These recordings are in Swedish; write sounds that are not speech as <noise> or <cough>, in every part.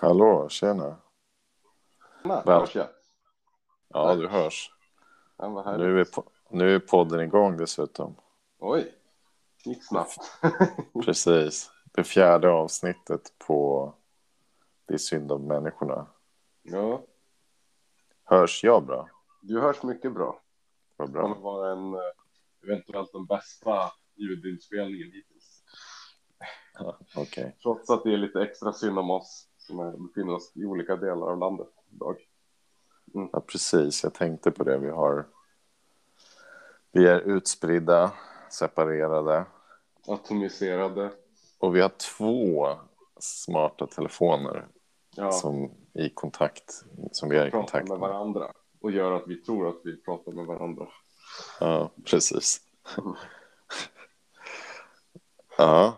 Hallå, tjena. Nej, Väl- hörs jag? Ja, du hörs. Ja. Nu är, po- nu är podden igång dessutom. Oj, gick snabbt. <laughs> Precis. Det fjärde avsnittet på Det är synd om människorna. ja, Hörs jag bra? du hörs mycket bra. Vad Det bra. kommer vara en, eh, eventuellt den bästa ljudinspelningen hittills. Ja, Okej. Trots att det är lite extra synd om oss som befinner oss i olika delar av landet idag. Ja, precis. Jag tänkte på det. Vi har... Vi är utspridda, separerade. Atomiserade. Och vi har två smarta telefoner Ja, som, i kontakt, som vi är i pratar kontakt med med. varandra. Och gör att vi tror att vi pratar med varandra. Ja, precis. Mm. <laughs> Ja,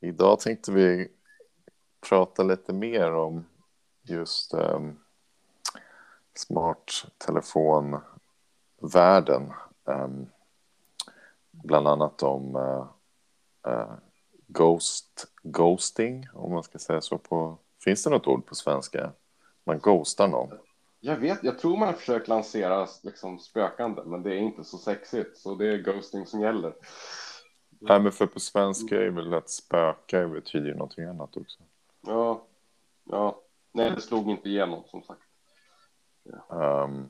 idag tänkte vi prata lite mer om just um, smarttelefonvärlden. Um, bland annat om uh, uh, ghost, ghosting, om man ska säga så. på Finns det något ord på svenska? Man ghostar någon. Jag vet, jag tror man har försökt lansera liksom spökande, men det är inte så sexigt. Så det är ghosting som gäller. Nej, men för på svenska är väl att spöka betyder ju någonting annat också. Ja, ja. Nej, det slog inte igenom som sagt. Um,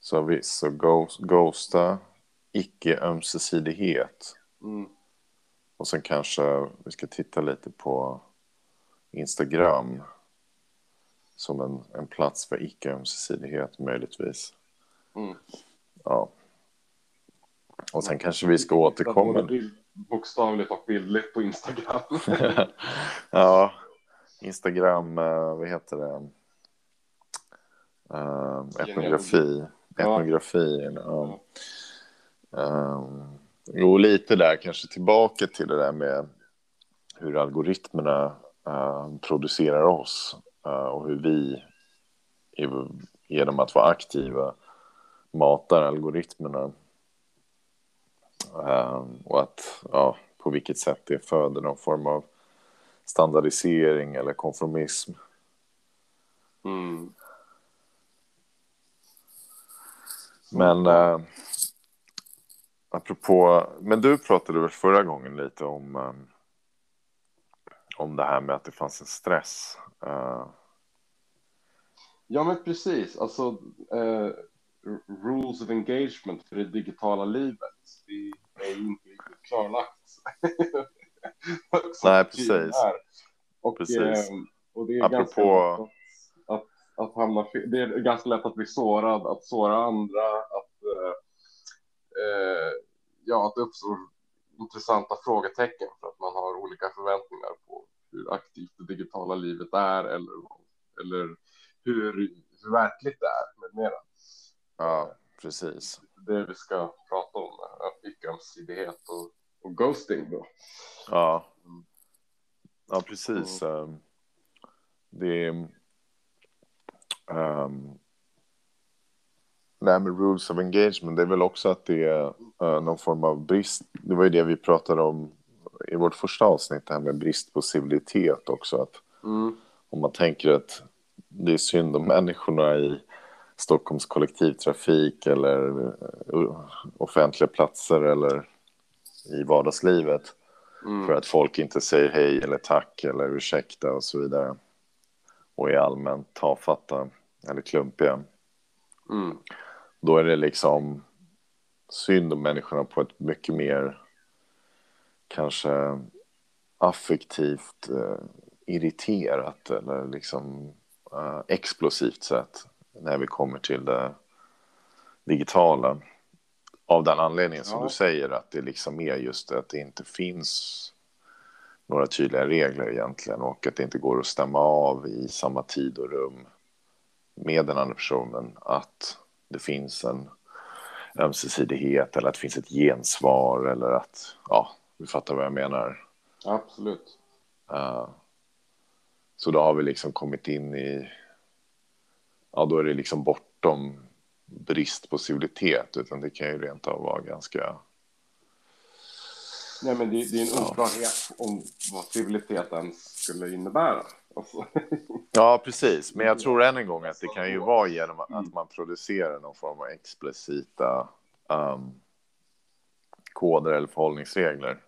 så visst, så ghost, ghosta, icke-ömsesidighet. Mm. Och sen kanske vi ska titta lite på Instagram som en, en plats för icke-ömsesidighet möjligtvis. Mm. Ja. Och sen kanske vi ska återkomma. Bokstavligt och bildligt på Instagram. <laughs> ja, Instagram, eh, vad heter det? Uh, etnografi. Ja. Etnografi, ja. Um, jo, lite där kanske tillbaka till det där med hur algoritmerna eh, producerar oss eh, och hur vi genom att vara aktiva matar algoritmerna. Eh, och att, ja, på vilket sätt det föder någon form av standardisering eller konformism. Mm. Men eh, apropå, men du pratade väl förra gången lite om eh, om det här med att det fanns en stress. Eh, Ja, men precis. Alltså, r- rules of engagement för det digitala livet. Det är ju inte riktigt klarlagt. <laughs> Nej, precis. Och, Precis. eh, och det är Apropå- ganska lätt att, att, att hamna fel. Det är ganska lätt att bli sårad, att såra andra, att, eh, eh, ja, att det uppstår intressanta frågetecken för att man har olika förväntningar på hur aktivt det digitala livet är eller, eller hur, hur verkligt det är med mera. ja, precis. Det vi ska prata om, icke-ömsesidighet och, och ghosting då. Ja, ja precis. Um, det är... Um, det här med rules of engagement, det är väl också att det är eh, någon form av brist. Det var ju det vi pratade om i vårt första avsnitt, det här med brist på civilitet också. Att Mm. om man tänker att det är synd om människorna i Stockholms kollektivtrafik eller eh, offentliga platser eller i vardagslivet Mm. för att folk inte säger hej eller tack eller ursäkta och så vidare och är allmänt tafatta eller klumpiga. Mm. Då är det liksom synd om människorna på ett mycket mer kanske affektivt eh, irriterat eller liksom eh, explosivt sätt när vi kommer till det digitala. Av den anledningen som Ja. du säger att det liksom är just att det inte finns några tydliga regler egentligen och att det inte går att stämma av i samma tid och rum med den andra personen att det finns en ömsesidighet eller att det finns ett gensvar eller att, ja, du fattar vad jag menar. Absolut. Eh, så då har vi liksom kommit in i, ja då är det liksom bortom brist på civilitet utan det kan ju rent av vara ganska Nej, men det, det är en oklarhet om vad civiliteten skulle innebära. Alltså. Ja, precis. Men jag tror än en gång att det kan ju vara genom att man producerar någon form av explicita um, koder eller förhållningsregler.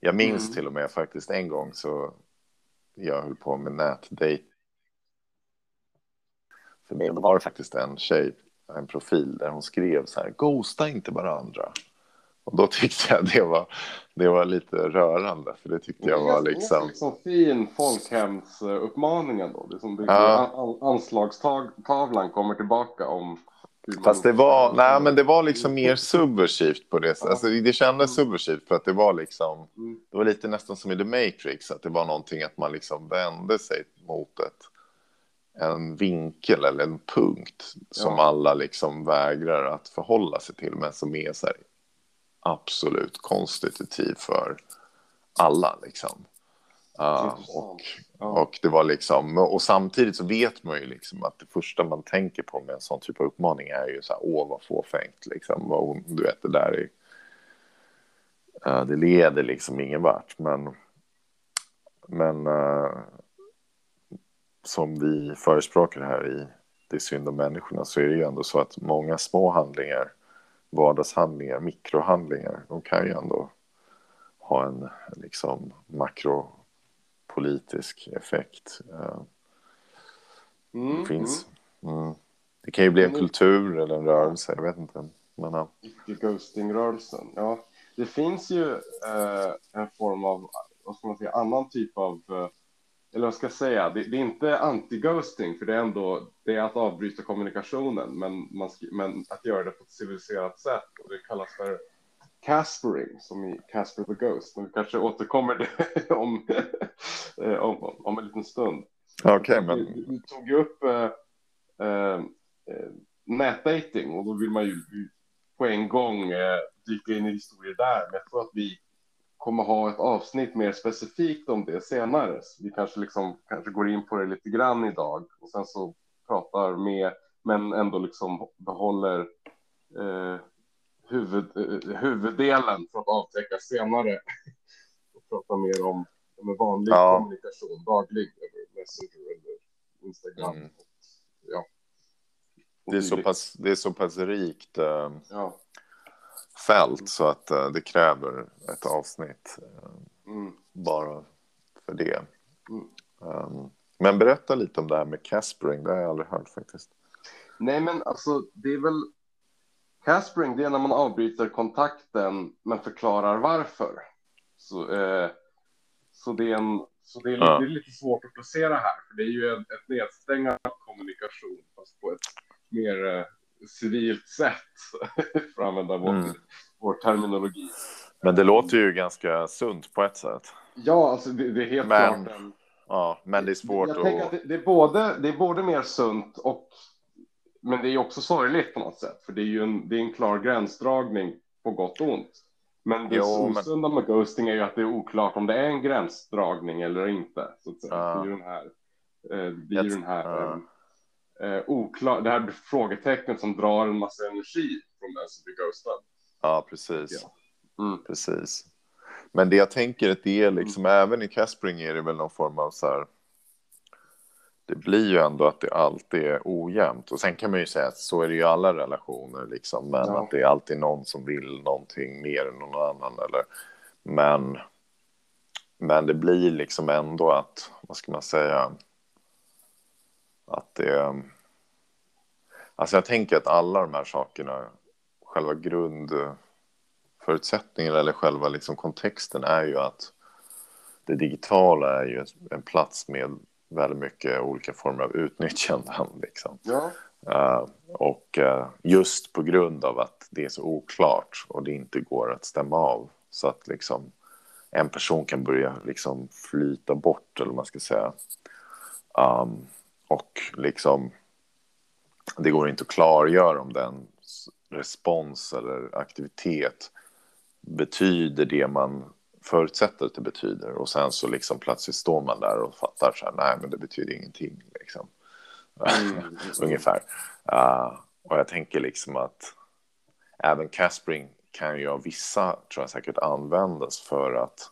Jag minns mm. till och med faktiskt en gång så jag höll på med nätdate. För mig var det faktiskt en tjej, en profil där hon skrev så här, ghosta inte varandra. Och då tyckte jag det var, det var lite rörande, för det tyckte jag var liksom... Det är liksom fin folkhemsuppmaning ändå. Det som ja. anslagstavlan kommer tillbaka om... Fast det var, nej, men det var liksom mer subversivt på det sättet. Alltså, det kändes subversivt för att det var liksom, mm. det var lite nästan som i The Matrix, att det var någonting att man liksom vände sig mot ett, en vinkel eller en punkt som ja. alla liksom vägrar att förhålla sig till, men som är så här absolut konstitutiv för alla. Liksom. Uh, och, ja. och det var liksom, och samtidigt så vet man ju liksom att det första man tänker på med en sån typ av uppmaning är ju så här, åh vad fåfängt, liksom. Och, du vet, det där är, uh, det leder liksom ingen vart, men, men uh, som vi förespråkar här i Det är synd om människorna så är det ju ändå så att många små handlingar vardagshandlingar, mikrohandlingar, de kan ju ändå ha en liksom makropolitisk effekt. Eh, mm, det finns. Mm. Mm. Det kan ju bli en kultur eller en rörelse, jag vet inte. Men, ja. Ghosting-rörelsen, ja. Det finns ju eh, en form av, vad ska man säga, annan typ av eh, eller vad ska jag säga, det, det är inte anti-ghosting, för det är ändå det är att avbryta kommunikationen, men, man, men att göra det på ett civiliserat sätt. Och det kallas för Caspering, som i Casper the Ghost. Men vi kanske återkommer det om, eh, om, om en liten stund. Okay, men... Du, du, tog ju upp äh, äh, nätdating och då vill man ju på en gång äh, dyka in i historier där. Men jag tror att vi kommer ha ett avsnitt mer specifikt om det senare. Så vi kanske, liksom, kanske går in på det lite grann idag och sen så pratar med, men ändå liksom behåller eh, huvud, eh, huvuddelen för att avtäcka senare. <laughs> och prata mer om, om vanlig ja. kommunikation, daglig, över Messenger eller Instagram. Mm. ja. det, är så pass, det är så pass rikt. Eh... Ja fält så att uh, det kräver ett avsnitt uh, mm. bara för det. Mm. Um, men berätta lite om det här med caspering, det har jag aldrig hört faktiskt. Nej, men alltså det är väl caspering, det är när man avbryter kontakten men förklarar varför. Så, eh, så det är en så det är, lite, ja. det är lite svårt att placera här, för det är ju ett, ett nedstängande av kommunikation, fast på ett mer eh, civilt sätt, för att använda vår, mm. vår terminologi. Men det låter ju ganska sunt på ett sätt. Ja, alltså det, det är helt men, klart. En, ja, men det är svårt jag att... att det, det, är både, det är både mer sunt och men det är också sorgligt på något sätt, för det är ju en, det är en klar gränsdragning på gott och ont. Men det jo, osunda men... med ghosting är ju att det är oklart om det är en gränsdragning eller inte. Så att säga. Uh. Det är ju den här, eh, det är ju den här uh eh, oklar, det här frågetecknet som drar en massa energi från den som blir ghostad. Ja, precis. Ja. Mm. Precis. Men det jag tänker att det är liksom, mm. även i Caspering är det väl någon form av så här, det blir ju ändå att det alltid är ojämnt. Och sen kan man ju säga att så är det ju i alla relationer, liksom, men ja. att det är alltid någon som vill någonting mer än någon annan. Eller, men, men det blir liksom ändå att, vad ska man säga, att det... Alltså jag tänker att alla de här sakerna, själva grundförutsättningen eller själva liksom kontexten är ju att det digitala är ju en plats med väldigt mycket olika former av utnyttjanden. <laughs> Liksom. Ja. Uh, och uh, just på grund av att det är så oklart och det inte går att stämma av så att liksom en person kan börja liksom flyta bort, eller vad man ska säga. Um, och liksom, det går inte att klargöra om den respons eller aktivitet betyder det man förutsätter att det betyder. Och sen så liksom plötsligt står man där och fattar så här, nej men det betyder ingenting. Liksom. Mm. <laughs> Ungefär. Uh, och jag tänker liksom att även Caspering kan ju av vissa, tror jag säkert, användas för att...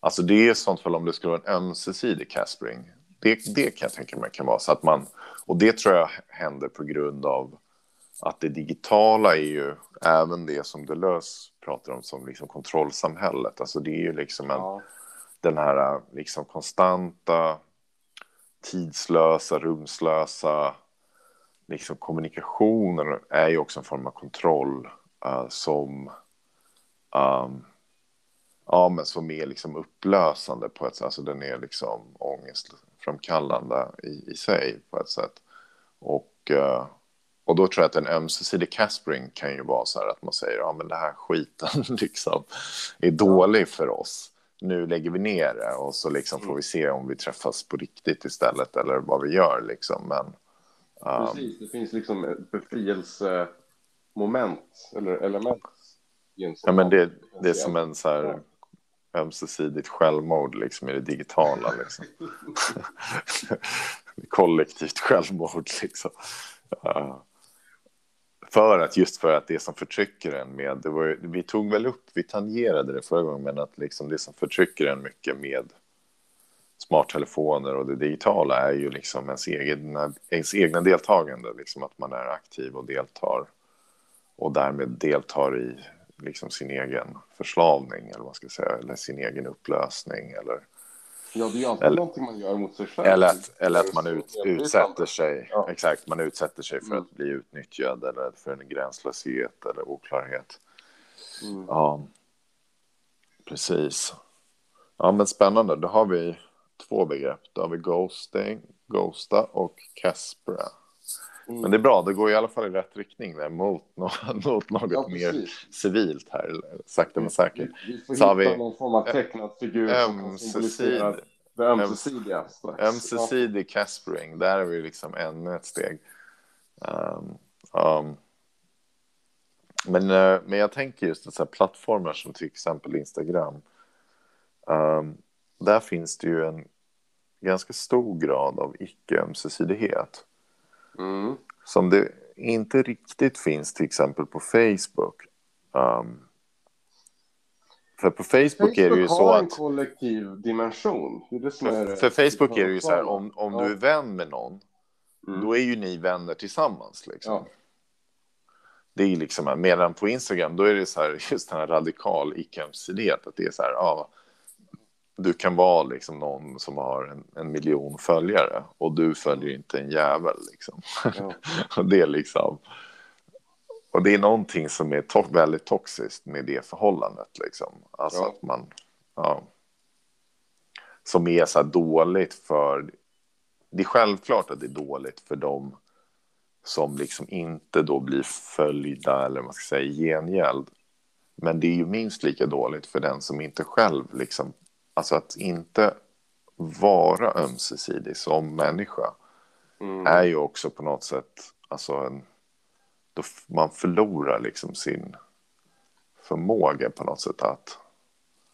Alltså det är i sånt fall om det skulle vara en ömsesidig caspering. Det, det kan jag tänka mig kan vara så att man... Och det tror jag händer på grund av att det digitala är ju även det som Deleuze pratar om som liksom kontrollsamhället. Alltså det är ju liksom en, ja. den här liksom konstanta, tidslösa, rumslösa liksom kommunikationen är ju också en form av kontroll uh, som, um, ja, men som är liksom upplösande på ett sätt. Alltså den är liksom ångestframkallande i, i sig på ett sätt. Och, uh, och då tror jag att en ömsesidig caspering kan ju vara så här att man säger ja men det här skiten <laughs> liksom är dålig för oss. Nu lägger vi ner det och så liksom får vi se om vi träffas på riktigt istället eller vad vi gör liksom. Men, Precis, det finns liksom ett befrielsemoment eller element. Ja, men det, det är som en så här ömsesidigt självmord liksom i det digitala. Liksom. <laughs> Kollektivt självmord liksom. Uh, för att just för att det som förtrycker en med, det var, vi tog väl upp, vi tangerade det förra gången, men att liksom det som förtrycker en mycket med smarttelefoner och det digitala är ju liksom ens, egna, ens egna deltagande, liksom att man är aktiv och deltar och därmed deltar i liksom sin egen förslavning eller vad ska jag säga, eller sin egen upplösning eller Ja, det är alltid eller, någonting man gör mot sig själv. Eller att, eller att man ut, utsätter sig, ja. exakt, man utsätter sig för mm. att bli utnyttjad eller för en gränslöshet eller oklarhet. Mm. Ja, precis. Ja, men spännande. Då har vi två begrepp. Då har vi ghosting, ghosta och caspera. Mm. Men det är bra, det går i alla fall i rätt riktning där, mot, <laughs> mot något ja, mer civilt här, sakta men säkert. Vi, vi får Så hitta vi, någon form av tecknad figur ömsesidig, som det ömsesidiga. Ömsesidig caspering, där är vi liksom ännu ett steg. Um, um, men, uh, men jag tänker just att så här, plattformar som till exempel Instagram, um, där finns det ju en ganska stor grad av icke-ömsesidighet. Mm. Som det inte riktigt finns till exempel på Facebook. Um, för på Facebook, Facebook är det ju så att... en kollektiv dimension. Det det för, för Facebook är det ju så här, om, om ja. du är vän med någon, mm. då är ju ni vänner tillsammans. Liksom. Ja. Det är liksom, medan på Instagram, då är det så här, <laughs> just den här radikal icke-ömsesidighet, att det är så här, ja, du kan vara liksom någon som har en, en miljon följare och du följer inte en jävel. Liksom. Ja. <laughs> och det är liksom... Och det är någonting som är to väldigt toxiskt med det förhållandet. Liksom. Alltså ja. att man... Ja, som är så dåligt för... Det är självklart att det är dåligt för dem som liksom inte då blir följda eller man ska säga gengäld. Men det är ju minst lika dåligt för den som inte själv liksom Alltså att inte vara ömsesidig som människa mm. är ju också på något sätt, alltså en, då man förlorar liksom sin förmåga på något sätt att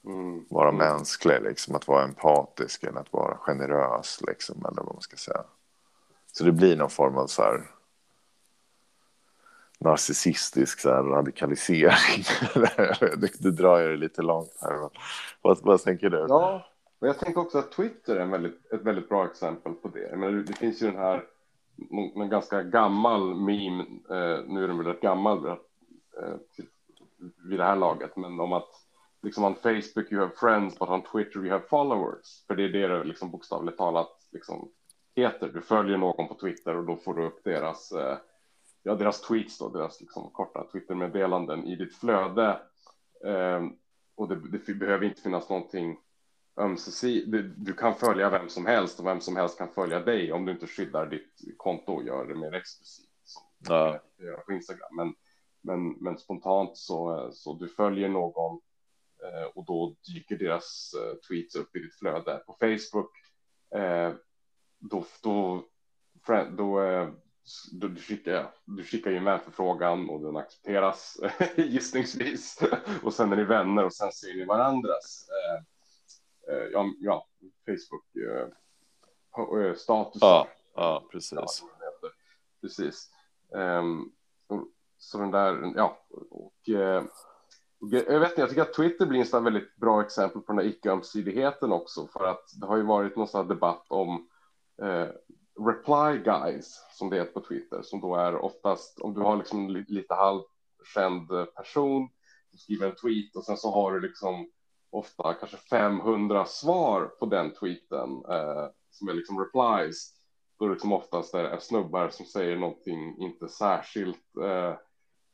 mm. vara mm. mänsklig, liksom, att vara empatisk eller att vara generös, liksom, eller vad man ska säga. Så det blir någon form av så här narcissistisk så här, radikalisering. <laughs> du drar det lite långt här. Vad, vad tänker du? Ja, men jag tänker också att Twitter är väldigt, ett väldigt bra exempel på det. Men det finns ju den här en ganska gammal meme, eh, nu är den väl rätt gammal eh, vid det här laget, men om att liksom on Facebook you have friends but on Twitter you have followers. För det är det det liksom bokstavligt talat liksom heter. Du följer någon på Twitter och då får du upp deras eh, ja, deras tweets då, deras liksom korta Twittermeddelanden i ditt flöde. Eh, och det, det, behöver inte finnas någonting ömsesidigt. Du, du, kan följa vem som helst och vem som helst kan följa dig om du inte skyddar ditt konto och gör det mer exklusivt. Ja. på Instagram. Men, men, men spontant så, så du följer någon eh, och då dyker deras eh, tweets upp i ditt flöde. På Facebook eh, då, då, då eh, du, du, skickar, du skickar ju en vänförfrågan och den accepteras <laughs> gissningsvis. och sen är ni vänner och sen ser ni varandras eh, eh, ja, ja, Facebook eh, eh status. Ja, ja precis. Ja, precis. Um, så den där, ja, och, eh, Jag vet inte, jag tycker att Twitter blir en väldigt bra exempel på den här icke-ömsesidigheten också, för att det har ju varit någon sån här debatt om eh, reply guys, som det heter på Twitter, som då är oftast om du har liksom lite halvkänd person som skriver en tweet och sen så har du liksom ofta kanske 500 svar på den tweeten eh, som är liksom replies. Då är det liksom oftast är snubbar som säger någonting inte särskilt eh,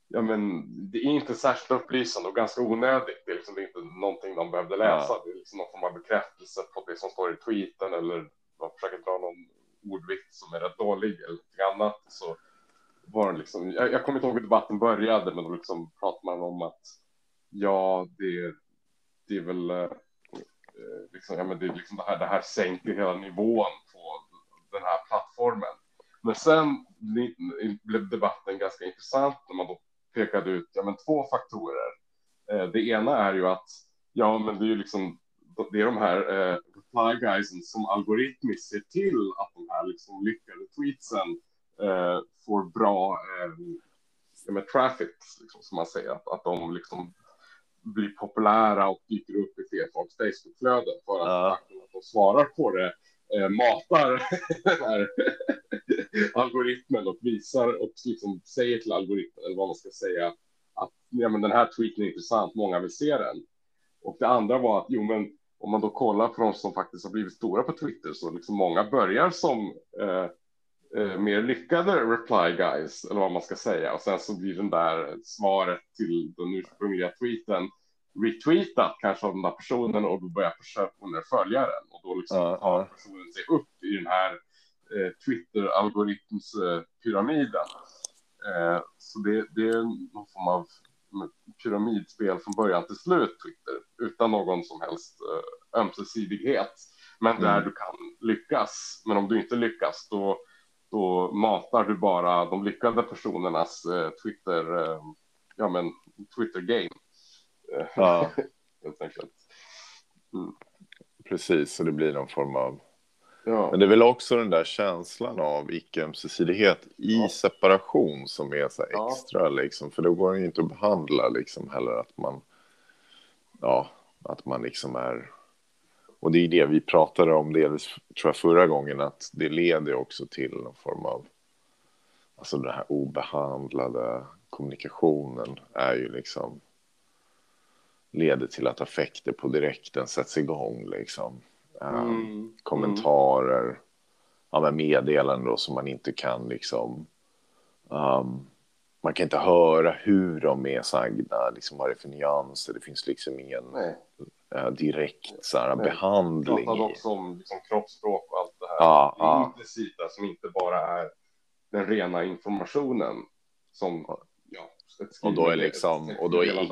ja, men det är inte särskilt upplysande och ganska onödigt. Det är, liksom, det är inte någonting de behövde läsa. Ja. Det är liksom någon form av bekräftelse på det som står i tweeten eller de försöker dra någon ordvits som är rätt dålig eller något annat. Så var det liksom, jag, jag kommer inte ihåg hur debatten började, men då liksom pratade man om att ja, det, det är väl eh, eh liksom, ja, men det, är liksom det, här, det här sänker hela nivån på den här plattformen. Men sen blev debatten ganska intressant när man då pekade ut ja, men två faktorer. Eh, det ena är ju att ja, men det är ju liksom det är de här eh, reply guysen som algoritmiskt ser till att de här liksom lyckade tweetsen eh, får bra eh, med traffic, liksom, som man säger, att, att de liksom blir populära och dyker upp i fler folks Facebookflöden för att, ja. att de svarar på det eh, matar <laughs> algoritmen och visar och liksom säger till algoritmen eller vad man ska säga att ja, men den här tweeten är intressant, många vill se den. Och det andra var att jo, men om man då kollar på de som faktiskt har blivit stora på Twitter så liksom många börjar som eh, eh, mer lyckade reply guys eller vad man ska säga. Och sen så blir den där svaret till den ursprungliga tweeten retweetat kanske av den där personen och då börjar personen följa den. Och då liksom uh, tar personen sig upp i den här eh, Twitter-algoritmspyramiden. Eh, så det, det, är någon form av pyramidspel från början till slut, Twitter, utan någon som helst eh, ömsesidighet. Men där mm. du kan lyckas. Men om du inte lyckas, då, då matar du bara de lyckade personernas eh, Twitter, eh, ja men Twitter-game. Ja. <laughs> Helt enkelt. Mm. Precis, så det blir någon form av... Ja. Men det är väl också den där känslan av icke-ömsesidighet i ja. separation som är så extra, ja. liksom. För då går det ju inte att behandla liksom heller att man... Ja, att man liksom är... Och det är det vi pratade om delvis, tror jag, förra gången, att det leder också till någon form av... Alltså den här obehandlade kommunikationen är ju liksom leder till att affekter på direkten sätts igång. Liksom. Um, mm. Kommentarer, mm. ja, meddelanden då, som man inte kan liksom... Um, man kan inte höra hur de är sagda, liksom vad det är för nyanser. Det finns liksom ingen uh, direkt så här, behandling. Vi pratade också om liksom, kroppsspråk och allt det här. Ja, det ja. implicita som inte bara är den rena informationen som ja, och då är liksom, och då är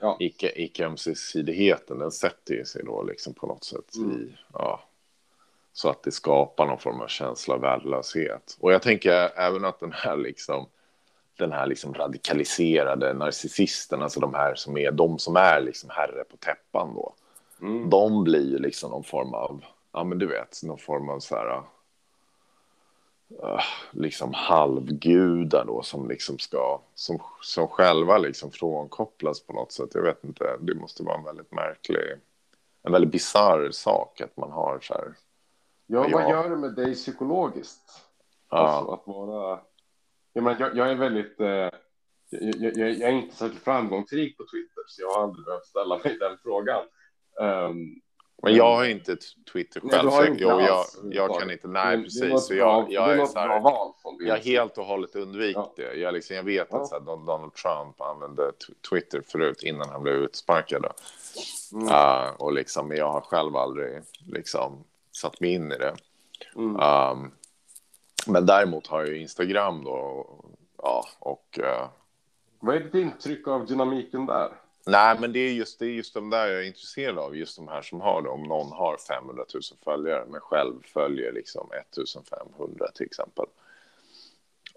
ja. icke, icke ömsesidigheten, den sätter ju sig då liksom på något sätt mm. i, ja, så att det skapar någon form av känsla av värdelöshet. Och jag tänker även att den här liksom, den här liksom radikaliserade narcissisten, alltså de här som är de som är liksom herre på täppan då, mm. de blir liksom någon form av, ja men du vet, någon form av så här, liksom halvgudar då som liksom ska, som, som själva liksom frånkopplas på något sätt. Jag vet inte, det måste vara en väldigt märklig, en väldigt bizarr sak att man har så här. Ja, vad gör det med dig psykologiskt? Ja. Alltså att vara, jag, menar, jag, jag är väldigt, eh, jag, jag, jag, är inte särskilt framgångsrik på Twitter, så jag har aldrig behövt ställa mig den frågan. Um, men jag har inte Twitter själv, nej, så jag, jag, jag kan inte, nej det, precis. Det så jag, jag, är så här, jag helt och hållet undvikit ja. det. Jag, liksom, jag vet ja. att så här, Donald Trump använde Twitter förut innan han blev utsparkad. Mm. Uh, och liksom, jag har själv aldrig liksom, satt mig in i det. Mm. Um, men däremot har jag Instagram då. Ja, och... Uh, Vad är ditt intryck av dynamiken där? Nej, men det är just, det är just de där jag är intresserad av. Just de här som har det. Om någon har 500 000 följare, men själv följer liksom 1500 till exempel.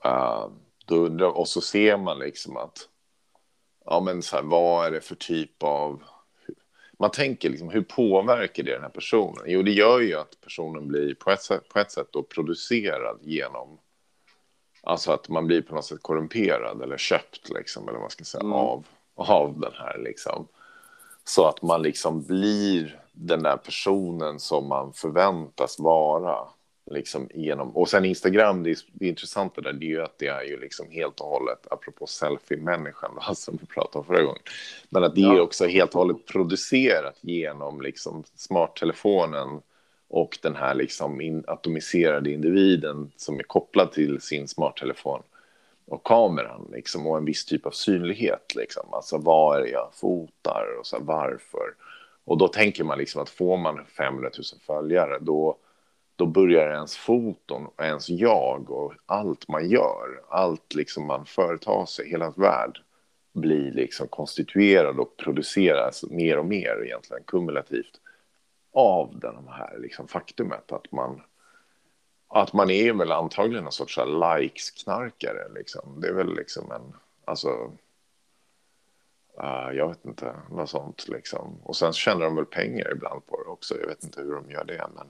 Uh, då undrar, och så ser man liksom att, ja men så här, vad är det för typ av... Man tänker liksom, hur påverkar det den här personen? Jo, det gör ju att personen blir på ett sätt, på ett sätt då producerad genom... Alltså att man blir på något sätt korrumperad eller köpt, liksom, eller vad man ska säga, mm. av av den här liksom. Så att man liksom blir den där personen som man förväntas vara. Liksom genom, och sen Instagram, det, är, det intressanta där, det är ju att det är ju liksom helt och hållet, apropå selfie-människan <laughs> som vi pratade om förra gången, men att det är också helt och hållet producerat genom liksom smarttelefonen och den här liksom in, atomiserade individen som är kopplad till sin smarttelefon och kameran liksom, och en viss typ av synlighet. Liksom. Alltså vad är det jag fotar och så här, varför? Och då tänker man liksom att får man 500 000 följare då, då börjar ens foton och ens jag och allt man gör, allt liksom man företar sig, hela ens värld blir liksom konstituerad och produceras mer och mer egentligen kumulativt av den här liksom faktumet att man att man är väl antagligen en sorts likes-knarkare. Liksom. Det är väl liksom en, alltså, uh, jag vet inte, något sånt liksom. Och sen tjänar de väl pengar ibland på det också. Jag vet inte hur de gör det, men.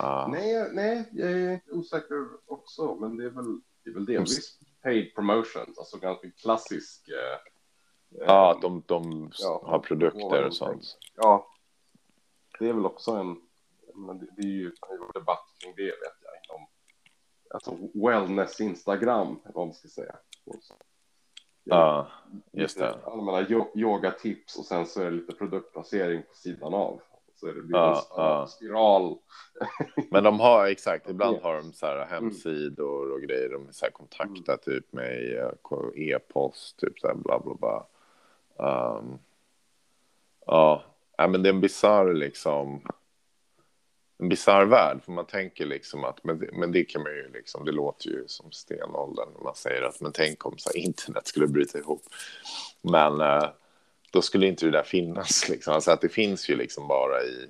Uh. Nej, nej, jag är osäker också, men det är väl, det är väl delvis paid promotions, alltså ganska klassisk. Uh, ja, att de, de ja, har produkter och sånt. Ja, det är väl också en men det, det är ju en debatt kring det vet jag inom alltså wellness Instagram vad man ska säga. Ja, just det. Allmänna yogatips och sen så är det lite produktplacering på sidan av. Så är det blir ja, en ja. spiral. <laughs> Men de har exakt, ibland har de så här hemsidor och grejer. De så här kontaktar mm. typ med e-post, typ så här bla bla bla. Um, ja, men det är en bisarr liksom en bisarr värld, för man tänker liksom att, men, men det kan man ju liksom, det låter ju som stenåldern när man säger att, men tänk om så här, internet skulle bryta ihop. Men eh, då skulle inte det där finnas, <laughs> liksom. Alltså att det finns ju liksom bara i,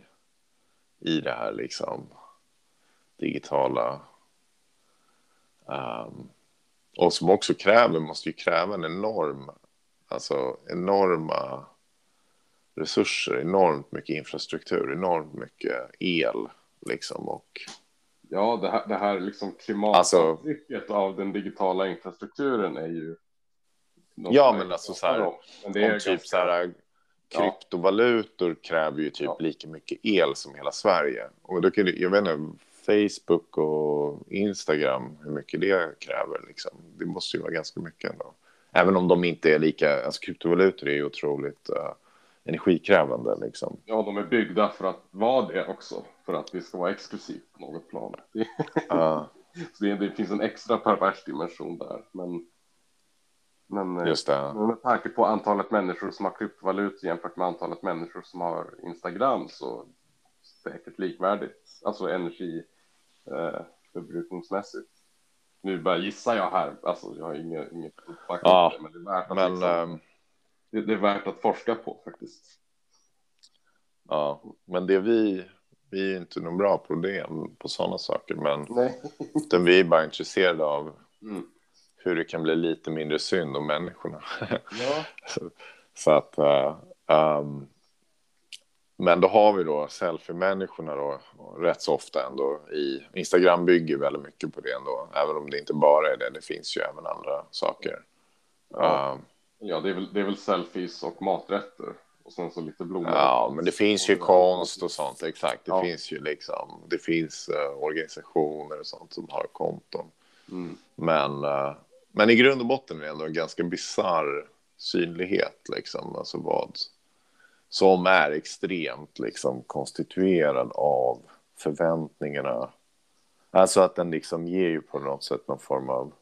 i det här liksom digitala. Um, och som också kräver, måste ju kräva en enorm, alltså enorma resurser, enormt mycket infrastruktur, enormt mycket el liksom och. Ja, det här, det här liksom klimatavtrycket alltså, av den digitala infrastrukturen är ju. Ja, men alltså så här, men det är typ ganska... så här kryptovalutor kräver ju typ ja. lika mycket el som hela Sverige. Och då kan du, jag vet inte, Facebook och Instagram, hur mycket det kräver liksom. Det måste ju vara ganska mycket ändå. Även om de inte är lika, alltså kryptovalutor är ju otroligt uh, energikrävande. Liksom. Ja, de är byggda för att vara det också, för att det ska vara exklusivt på något plan. <laughs> Uh. <laughs> Så det, det, finns en extra pervers dimension där. Men, men, Just det. men med tanke på antalet människor som har kryptovalutor jämfört med antalet människor som har Instagram så säkert likvärdigt, alltså energi eh. Nu bara gissar jag här, alltså jag har inget, inget ja, men det är värt att men, liksom, det, det, är värt att forska på faktiskt. Ja, men det vi, vi är inte någon bra på det, på sådana saker, men Nej. <laughs> utan vi är bara intresserade av mm. hur det kan bli lite mindre synd om människorna. Ja. <laughs> så att, uh, um, men då har vi då selfie-människorna då rätt så ofta ändå i Instagram bygger väldigt mycket på det ändå, även om det inte bara är det. Det finns ju även andra saker. Ja. Um, Ja, det är, väl, det är väl selfies och maträtter. Och sen så lite blommor. Ja, men det finns ju konst och sånt. Exakt. Det ja. finns ju liksom. Det finns uh, organisationer och sånt som har konton. Mm. Men, uh, men i grund och botten är det ändå en ganska bizarr synlighet. Liksom. Alltså vad som är extremt liksom konstituerad av förväntningarna. Alltså att den liksom ger ju på något sätt någon form av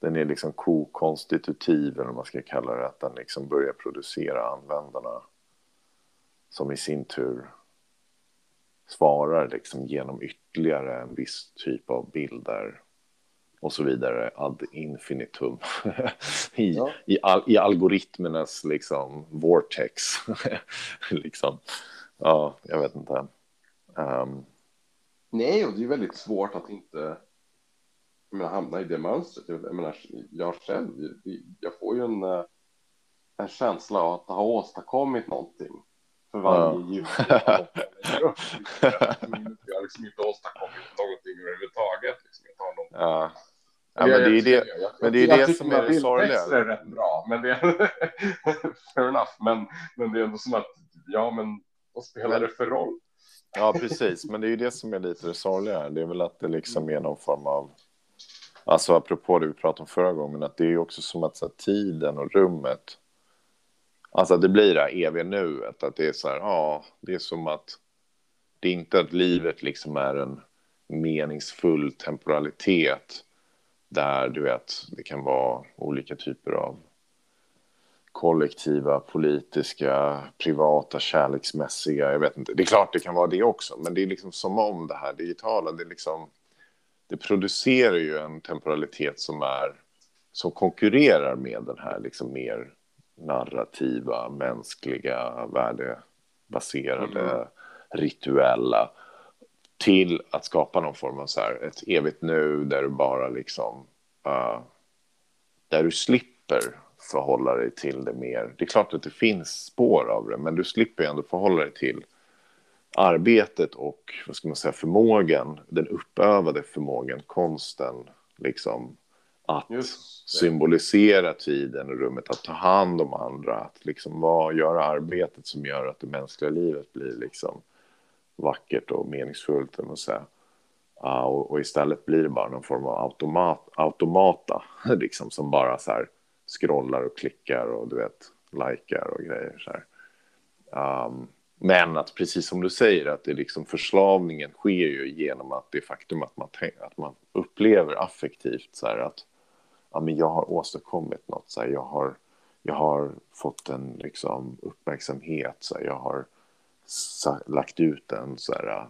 den är liksom kokonstitutiv, eller vad man ska kalla det, att den liksom börjar producera användarna som i sin tur svarar liksom genom ytterligare en viss typ av bilder och så vidare ad infinitum <laughs> i, ja. i, al, i algoritmernas liksom vortex. <laughs> liksom. Ja, jag vet inte. Um... Nej, och det är väldigt svårt att inte men hamna i det mönstret. Jag, menar, jag själv, jag får ju en, eh, en känsla av att ha åstadkommit någonting för varje ja. ljud. <laughs> jag har liksom inte åstadkommit någonting överhuvudtaget. Liksom. Jag tar någon, ja. Ja, men det är det, jag, men det, är jag det som är det sorgliga. är rätt bra, men det är <laughs> fair enough. Men, men det är ändå som att, ja, men vad spelar det för roll? Ja, precis. Men det är ju det som är lite det sorgliga. Det är väl att det liksom är någon form av... Alltså apropå det vi pratade om förra gången, att det är ju också som att så här, tiden och rummet... Alltså att det blir det här eviga nuet, att det är så här, ja, det är som att... Det är inte att livet liksom är en meningsfull temporalitet där du vet, det kan vara olika typer av kollektiva, politiska, privata, kärleksmässiga. Jag vet inte. Det är klart det kan vara det också, men det är liksom som om det här digitala, det, är liksom, det producerar ju en temporalitet som är som konkurrerar med den här liksom mer narrativa, mänskliga, värdebaserade, Mm. rituella till att skapa någon form av så här, ett evigt nu där du bara liksom uh, där du slipper förhålla dig till det mer. Det är klart att det finns spår av det, men du slipper ändå förhålla dig till arbetet och vad ska man säga, förmågan, den uppövade förmågan, konsten, liksom att symbolisera tiden och rummet, att ta hand om andra, att liksom vara, göra arbetet som gör att det mänskliga livet blir liksom vackert och meningsfullt, vad man säger. Ja, och, och istället blir det bara någon form av automat, automata, <laughs> liksom, som bara så här scrollar och klickar och du vet, likar och grejer. Så här. Um, men att precis som du säger, att det liksom förslavningen sker ju genom att det faktum att man, att man upplever affektivt så här att ja, men jag har åstadkommit något, så här, jag, har, jag har fått en liksom, uppmärksamhet, så här, jag har lagt ut en så här,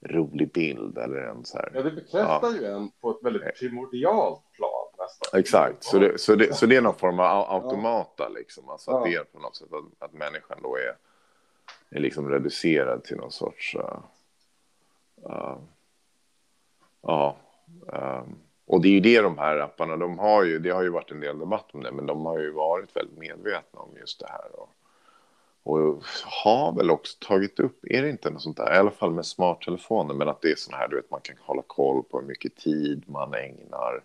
rolig bild eller en så här. Ja, det bekräftar ju en på ett väldigt primordialt plan nästan. Exakt, så det, så, det, så det är någon form av au- automata liksom. Alltså att Ja. det är på något sätt att, att människan då är, är liksom reducerad till någon sorts... Uh, uh, ja. ehm, och det är ju det de här apparna, de har ju, det har ju varit en del debatt om det, men de har ju varit väldigt medvetna om just det här. Och, och har väl också tagit upp, är det inte något sånt där, i alla fall med smarttelefoner, men att det är sån här, du vet, man kan hålla koll på hur mycket tid man ägnar.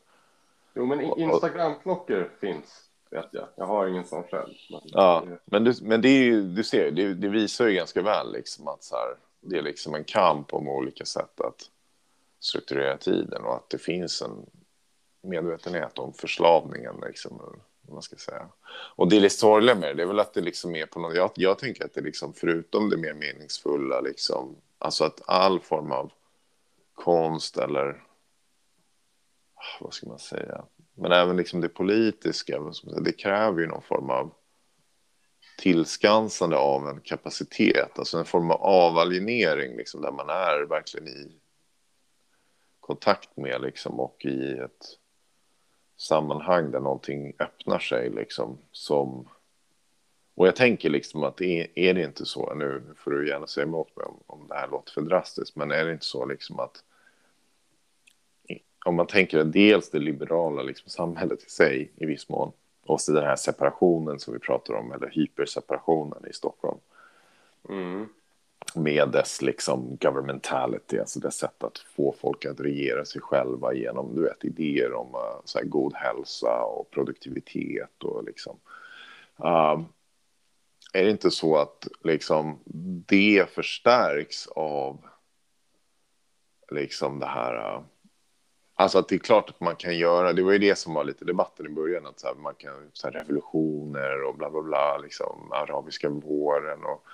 Jo, men Instagramklockor finns, vet jag. Jag har ingen sån själv. Men Ja, men, du, men det är ju, du ser, det, det visar ju ganska väl liksom att så här, det är liksom en kamp om olika sätt att strukturera tiden och att det finns en medvetenhet om förslavningen. Liksom, man ska säga. Och det är lite sorgliga med det, det är väl att det liksom är på något, jag, jag tänker att det liksom förutom det mer meningsfulla, liksom, alltså att all form av konst eller vad ska man säga, men även liksom det politiska, det kräver ju någon form av tillskansande av en kapacitet, alltså en form av avalienering liksom, där man är verkligen i kontakt med liksom, och i ett sammanhang där någonting öppnar sig liksom som och jag tänker liksom att är, är det inte så, nu får du gärna säga emot mig om, om det här låter för drastiskt, men är det inte så liksom att om man tänker dels det liberala liksom, samhället i sig i viss mån och så den här separationen som vi pratar om, eller hyperseparationen i Stockholm Mm. med dess liksom governmentality, alltså dess sätt att få folk att regera sig själva genom du vet, idéer om uh, så här, god hälsa och produktivitet och liksom. Um, är det inte så att liksom det förstärks av liksom det här uh, Alltså att det är klart att man kan göra, det var ju det som var lite debatten i början, att så här, man kan, så här, revolutioner och bla bla bla, liksom arabiska våren och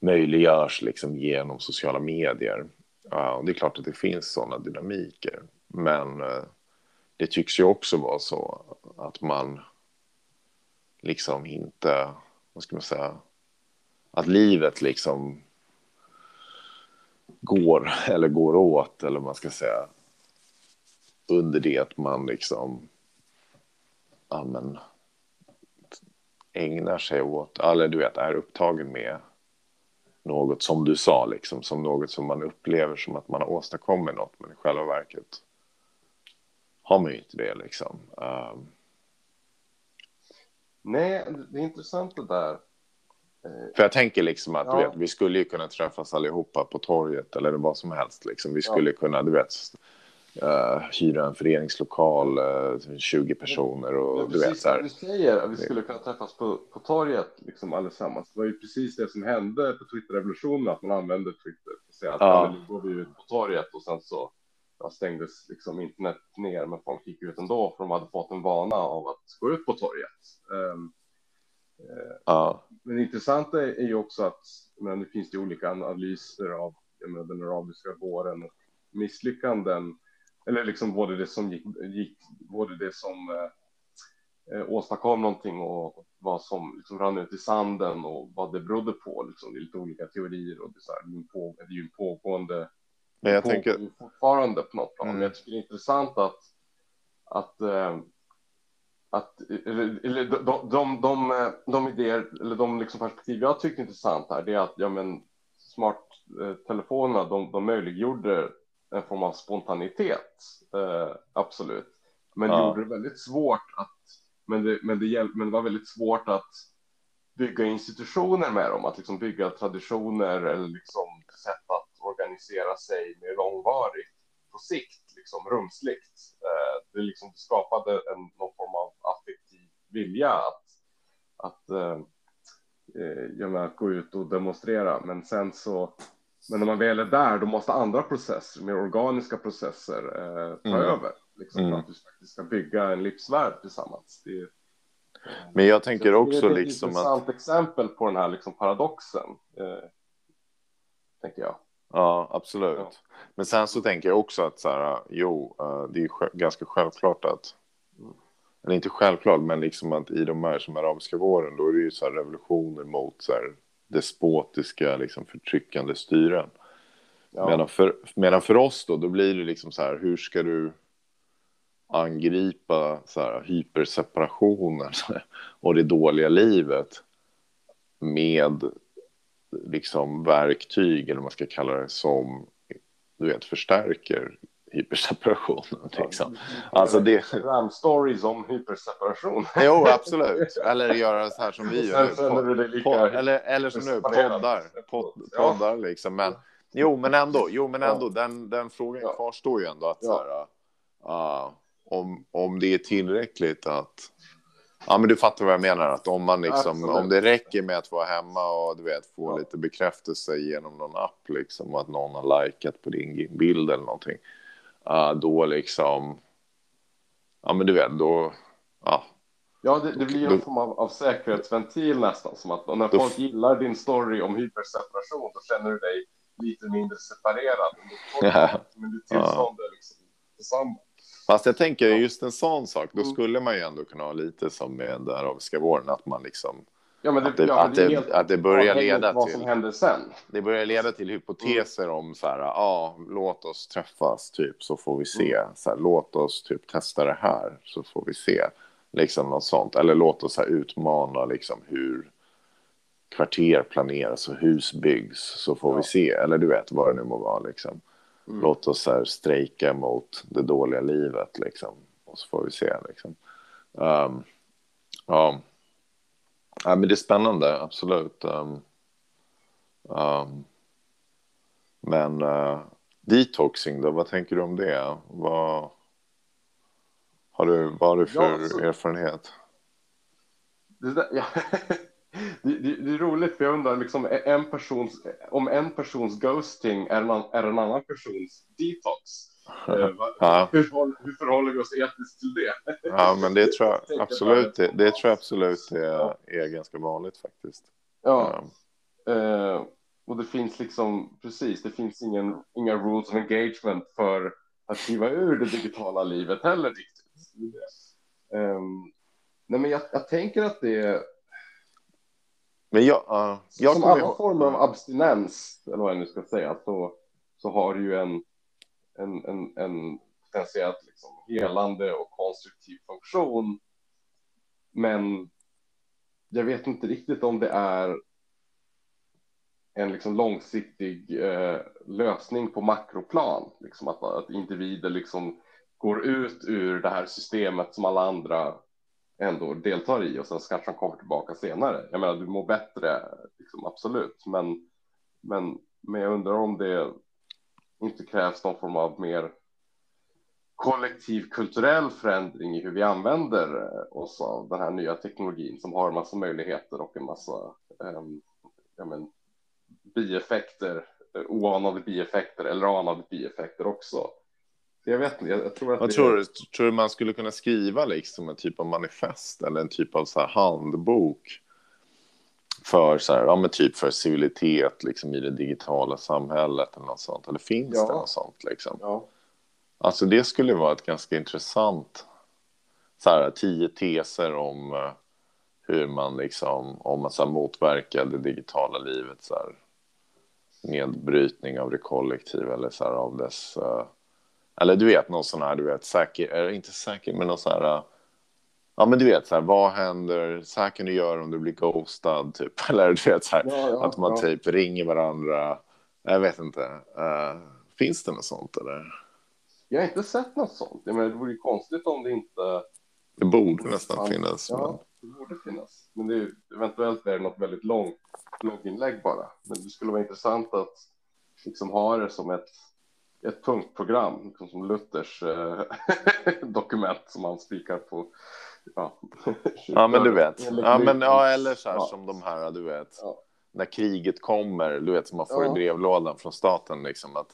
möjliggörs liksom genom sociala medier. Ja, och det är klart att det finns sådana dynamiker, men eh, det tycks ju också vara så att man liksom inte, vad ska man säga, att livet liksom går eller går åt eller vad man ska säga under det att man liksom ja, men, ägnar sig åt, eller du vet, är upptagen med något som du sa, liksom, som något som man upplever som att man har åstadkommit något, men i själva verket har man ju inte det. Liksom. Um, Nej, det är intressant det där. Eh, för jag tänker liksom att Ja. vet, vi skulle ju kunna träffas allihopa på torget eller vad som helst. Liksom. Vi Ja. skulle kunna, du vet, uh, hyra en föreningslokal, uh, 20 personer och du vet så här. du säger, att vi skulle kunna träffas på, på torget liksom allesammans. Det var ju precis det som hände på Twitter-revolutionen, att man använde Twitter. Säga att Ja. nu går vi ut på torget och sen så ja, stängdes liksom internet ner, men folk gick ut ändå för de hade fått en vana av att gå ut på torget. Ehm, Ja, men det intressanta är ju också att men det finns ju olika analyser av menar, den arabiska våren och misslyckanden. Eller liksom både det som gick, gick både det som eh, eh, åstadkom någonting och vad som liksom rann ut i sanden och vad det berodde på. Liksom. Det är lite olika teorier och det är, så här, det är, på, det är ju en pågående men jag tänker, fortfarande på något plan. Mm. Men jag tycker det är intressant att att eh, att eller, eller de, de, de, de, eh, idéer eller de liksom perspektiv jag tycker är intressant här, det är att ja, men smarttelefonerna, de, de möjliggjorde en form av spontanitet, eh, absolut, men Ja. gjorde det väldigt svårt att, men det, men det, hjäl- men det var väldigt svårt att bygga institutioner med dem, att liksom bygga traditioner eller liksom sätt att organisera sig mer långvarigt på sikt, liksom rumsligt. Eh, det liksom skapade en, någon form av affektiv vilja att, att eh, eh, jag menar, gå ut och demonstrera. Men sen så, men när man väl är där, då måste andra processer, mer organiska processer, eh, ta Mm. över. Liksom, Mm. För att vi faktiskt ska bygga en livsvärld tillsammans. Det, är- men jag tänker det är också ett liksom att, intressant exempel på den här liksom paradoxen, eh, tänker jag. ja absolut. Ja. Men sen så tänker jag också att så här, jo, eh, det är ganska självklart att, eller inte självklart, men liksom att i de här som arabiska våren, då är det ju så här revolutioner mot så despotiska, liksom förtryckande styren. Ja. Medan, för, medan för oss då, då blir det liksom så här, hur ska du angripa så här, hyperseparationen <laughs> och det dåliga livet med liksom verktyg, eller vad man ska kalla det, som du vet, förstärker hyperseparationen. Liksom. Alltså det- Instagram-stories <laughs> om hyperseparation. <laughs> Jo, absolut. Eller göra så här som vi gör. Pod, eller, eller som nu, poddar. Pod, poddar liksom. Men, jo, men ändå, jo, men ändå den, den frågan Ja. kvarstår ju ändå. Att, Ja. så här, ah, om, om det är tillräckligt att... Ja, men du fattar vad jag menar. Att om, man liksom, Absolut. om det räcker med att vara hemma och du vet, få Ja. lite bekräftelse genom någon app, liksom, och att någon har likat på din bild eller någonting. Då liksom... Ja, men du vet, då... Ja, Ja, det, det blir Då- en form av, av säkerhetsventil nästan. Som att när Då- folk gillar din story om hyperseparation, då känner du dig lite mindre separerad. Men <laughs> du, Ja. men du tillstånd är liksom detsamma. Fast jag tänker just en sån sak, då Mm. skulle man ju ändå kunna ha lite som med den arabiska våren, att man liksom, Ja, men att det, ja, att det, helt att det börjar leda vad som till, händer sen. det börjar leda till hypoteser om så här, ja, låt oss träffas typ så får vi se, Mm. så här, låt oss typ testa det här så får vi se, liksom något sånt, eller låt oss här, utmana liksom hur kvarter planeras och hus byggs så får Ja. vi se, eller du vet vad det nu må vara liksom. Mm. Låt oss här strejka mot det dåliga livet liksom. Och så får vi se liksom. Ehm, ja. Ja, men det är spännande, absolut. Ehm, ehm, men uh, detoxing då, vad tänker du om det? Vad har du, vad har du för Ja, så- erfarenhet? Det, där, ja. <laughs> det, det, det är roligt, för jag undrar liksom, en persons, om en persons ghosting är en, är en annan persons detox. Eh, Ja. hur, förhåller, hur förhåller vi oss etiskt till det? Ja, men det tror jag <laughs> absolut, det, det tror jag absolut är, är ganska vanligt faktiskt. Ja, Ehm, eh, och det finns liksom, precis, det finns ingen, inga rules of engagement för att kliva ur det digitala livet heller riktigt. Um, nej, men jag, jag tänker att det Men jag, ja, jag som alla former av abstinens, eller vad jag nu ska säga, så, så har du ju en, en, en, en potentiellt liksom helande och konstruktiv funktion. Men jag vet inte riktigt om det är en liksom långsiktig eh, lösning på makroplan. Liksom att, att individer liksom går ut ur det här systemet som alla andra ändå deltar i och sen kanske de kommer tillbaka senare. Jag menar, du mår bättre, liksom, absolut, men, men, men jag undrar om det inte krävs någon form av mer kollektiv kulturell förändring i hur vi använder oss av den här nya teknologin som har en massa möjligheter och en massa ja, men, bieffekter, oanade bieffekter eller anade bieffekter också. Jag vet inte, jag tror att Vad tror, du, tror du man skulle kunna skriva liksom en typ av manifest eller en typ av så här handbok för så här, ja men typ för civilitet liksom i det digitala samhället eller något sånt? Eller finns Ja. det något sånt liksom? Ja, Alltså det skulle vara ett ganska intressant, så här, tio teser om eh, hur man liksom, om man så här, motverkar det digitala livet, så här, nedbrytning av det kollektiva eller så här, av dess, eh, eller du vet någon sån här, du vet, säker, inte säker, men någon sån här, eh, ja men du vet så här, vad händer, så här kan du göra om du blir ghostad, typ, <laughs> eller du vet så här, Ja, ja, att man ja. typ ringer varandra, jag vet inte, Eh, finns det något sånt eller? jag har inte sett något sånt. Jag menar, det vore ju konstigt om det inte Det borde nästan finnas. men- Ja, det borde finnas. Men det är, eventuellt är det något väldigt långt blogginlägg bara. Men det skulle vara intressant att liksom ha det som ett, ett punktprogram, liksom som Luthers eh, <laughs> dokument som man spikar på. Ja, <laughs> Ja, men du vet. Ja, men, ja, eller så här Ja. som de här, du vet. Ja. När kriget kommer, du vet, som man får Ja. i brevlådan från staten, liksom att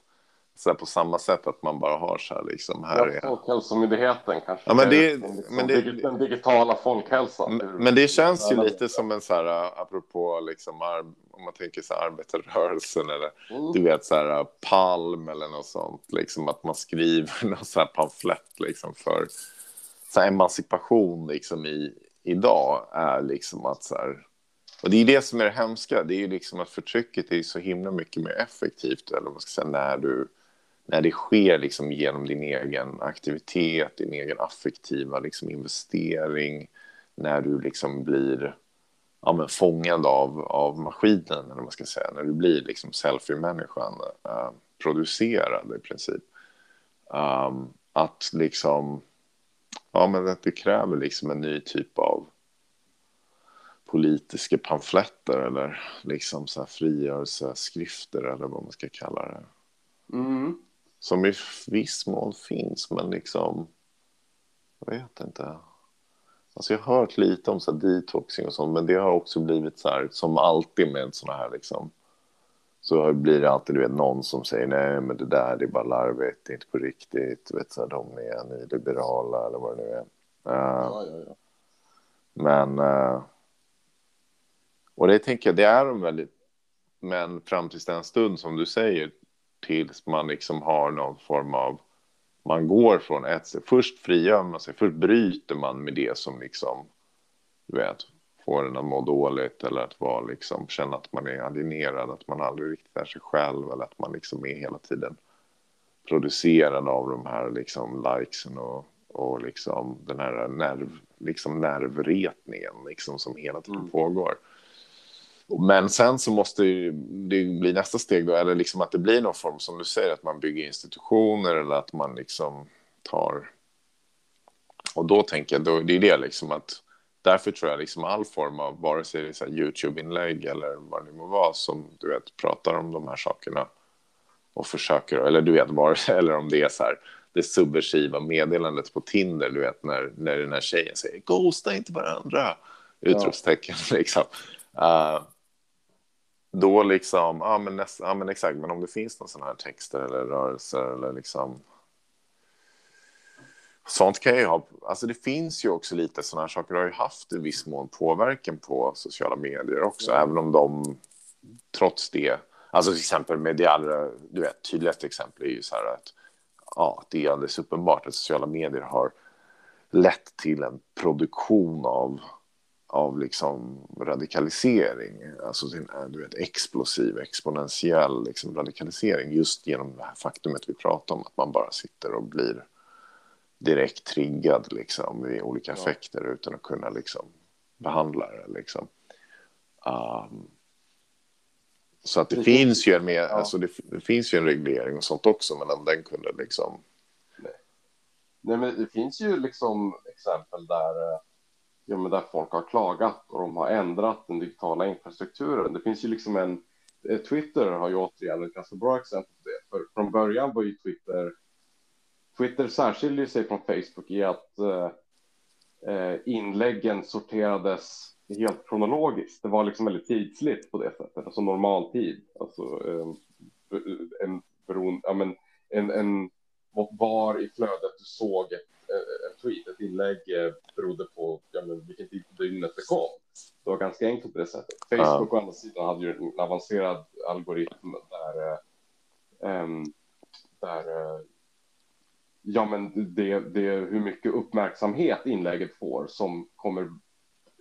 så här, på samma sätt att man bara har så här, liksom, här Ja. Folkhälsomyndigheten kanske. Ja, men det- Liksom, men det- Den digitala folkhälsan. Men, men det känns ju lite som en så här, apropå liksom, om man tänker så här, arbetarrörelsen eller Mm. du vet så här, palm eller något sånt, liksom att man skriver <laughs> någon så här pamflett liksom för så här, emancipation liksom i idag är liksom att så här, och det är det som är det hemska, det är ju liksom att förtrycket är så himla mycket mer effektivt, eller vad man ska säga, när du när det sker liksom genom din egen aktivitet, din egen affektiva liksom investering, när du liksom blir ja, men fångad av, av maskinen, eller vad man ska säga, när du blir liksom selfie-människan, eh, producerad i princip. Um, att liksom, ja men att det kräver liksom en ny typ av politiska pamfletter eller liksom så här frigörelseskrifter eller vad man ska kalla det. Mm. Som i viss mån finns, men liksom... Jag vet inte. Alltså jag har hört lite om så detoxing och sånt, men det har också blivit så här, som alltid med såna här liksom... Så blir det alltid du vet, någon som säger nej, men det där det är bara larvigt, det är inte på riktigt, vet, så här, de är nyliberala eller vad det nu är. Eh, Ja, ja, ja. men... eh, och det tänker jag, det är de väldigt... Men fram tills den stund som du säger, tills man liksom har någon form av... Man går från ett... Först frigör man sig, först bryter man med det som liksom... Du vet, får en att må dåligt eller att vara liksom, känna att man är alienerad, att man aldrig riktigt är sig själv eller att man liksom är hela tiden producerad av de här liksom likesen och, och liksom den här nerv, liksom nervretningen liksom som hela tiden Mm. pågår. Men sen så måste det bli nästa steg då, eller liksom att det blir någon form som du säger, att man bygger institutioner eller att man liksom tar... Och då tänker jag, då, det är det liksom att därför tror jag liksom all form av, vare sig det är YouTube-inlägg eller vad det nu må vara, som du vet pratar om de här sakerna och försöker, eller du vet, vare sig, <laughs> eller om det är så här, det subversiva meddelandet på Tinder, du vet, när, när den här tjejen säger ghosta inte varandra, utropstecken <laughs> liksom. Uh, då liksom, ja men, näst, ja men exakt, men om det finns någon sån här texter eller rörelser eller liksom Sånt kan ju ha, alltså det finns ju också lite sådana här saker, har ju haft i viss mån påverkan på sociala medier också, Ja. även om de trots det, alltså till exempel med det allra, du vet, tydligaste exempel är ju så här att ja, det är alldeles uppenbart att sociala medier har lett till en produktion av, av liksom radikalisering, alltså sin, du vet, explosiv, exponentiell liksom radikalisering just genom det här faktumet vi pratar om, att man bara sitter och blir direkt triggad liksom i olika Ja. effekter utan att kunna liksom behandla det liksom. Um, så att det Det finns ju en mer, Ja. alltså det, det finns ju en reglering och sånt också, men om den kunde liksom Nej, men det finns ju liksom exempel där, eh, ja, men där folk har klagat och de har ändrat den digitala infrastrukturen. Det finns ju liksom en, eh, Twitter har ju återigen ett ganska bra exempel på det. För från början var ju Twitter Twitter särskiljer sig från Facebook i att eh, eh, inläggen sorterades helt kronologiskt. Det var liksom väldigt tidsligt på det sättet, alltså normaltid. Alltså eh, en beroende, ja men en, en var i flödet du såg ett, en tweet, ett inlägg berodde på ja, men vilken tid på dygnet det kom. Det var ganska enkelt på det sättet. Facebook ja. å andra sidan hade ju en avancerad algoritm där, um, där uh, ja, men det, det är hur mycket uppmärksamhet inlägget får som kommer,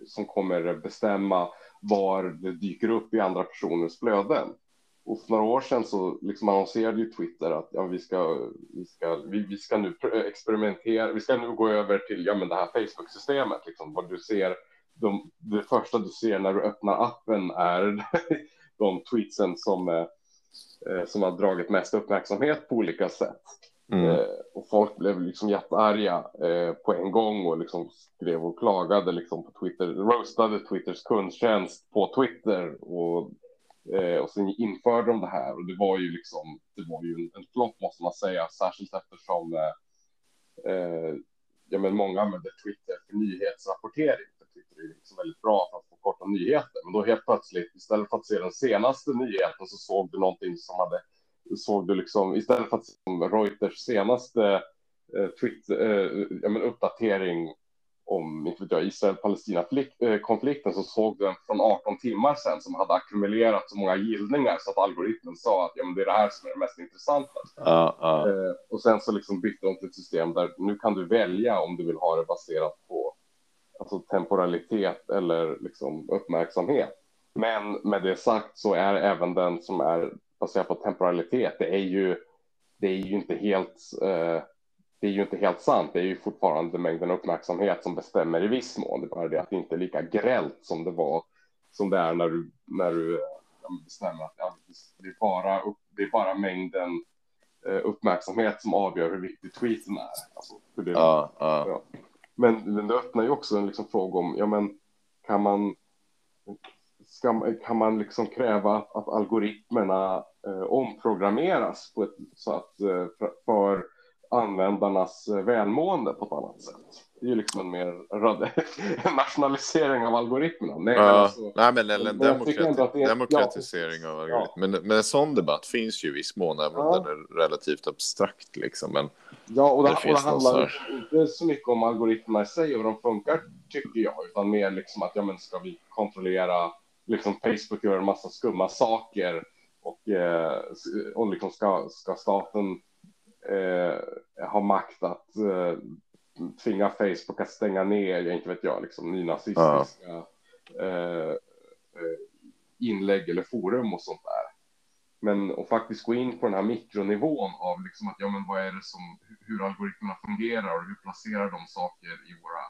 som kommer bestämma var det dyker upp i andra personers flöden. Och för några år sedan så liksom annonserade ju Twitter att ja, vi, ska, vi, ska, vi, vi ska nu experimentera, vi ska nu gå över till ja, men det här Facebook-systemet, liksom, vad du ser, de, det första du ser när du öppnar appen är <laughs> de tweetsen som, eh, som har dragit mest uppmärksamhet på olika sätt. Mm. Eh, och folk blev liksom jättearga eh, på en gång och liksom skrev och klagade liksom på Twitter, roastade Twitters kundtjänst på Twitter och, eh, och sen införde de det här och det var ju liksom, det var ju en, en flopp måste man säga, särskilt eftersom eh, eh ja, men många använder Twitter för nyhetsrapportering. För Twitter är liksom väldigt bra för att få korta nyheter, men då helt plötsligt istället för att se den senaste nyheten så såg du någonting som hade såg du liksom istället för att se Reuters senaste eh, Twitter, eh, ja, men uppdatering om Israel-Palestina-konflikten så såg du den från 18 timmar sedan som hade ackumulerat så många gillningar så att algoritmen sa att ja, men det är det här som är det mest intressanta. Uh, uh. Eh, och sen så liksom bytte de till ett system där nu kan du välja om du vill ha det baserat på alltså temporalitet eller liksom uppmärksamhet. Men med det sagt så är även den som är baserat på temporalitet, det är ju, det är ju inte helt, eh, det är ju inte helt sant. Det är ju fortfarande mängden uppmärksamhet som bestämmer i viss mån. Det är bara det att det inte är lika grällt som det var, som det är när du, när du bestämmer att ja, det, är bara, det är bara mängden eh, uppmärksamhet som avgör hur viktig tweeten är. Alltså, det, ja, ja. Ja. Men, men det öppnar ju också en liksom fråga om, ja men kan man ska, kan man liksom kräva att, att algoritmerna eh, omprogrammeras på ett, så att, eh, för, för, användarnas eh, välmående på ett annat sätt. Det är ju liksom en mer en <laughs> nationalisering av algoritmerna. Nej, ja, alltså, nej men eller en demokrati är, demokratisering ja, av algoritmer. Ja. Men, men en sån debatt finns ju i viss mån, även om den är relativt abstrakt. Liksom. Men ja, och det, det, och det handlar inte så mycket om algoritmerna i sig och hur de funkar, tycker jag, utan mer liksom att ja, men ska vi kontrollera liksom Facebook gör en massa skumma saker och, eh, och liksom ska, ska staten eh, ha makt att eh, tvinga Facebook att stänga ner, inte vet jag, liksom nynazistiska ja. eh, eh inlägg eller forum och sånt där. Men att faktiskt gå in på den här mikronivån av liksom att ja, men vad är det som hur algoritmerna fungerar och hur placerar de saker i våra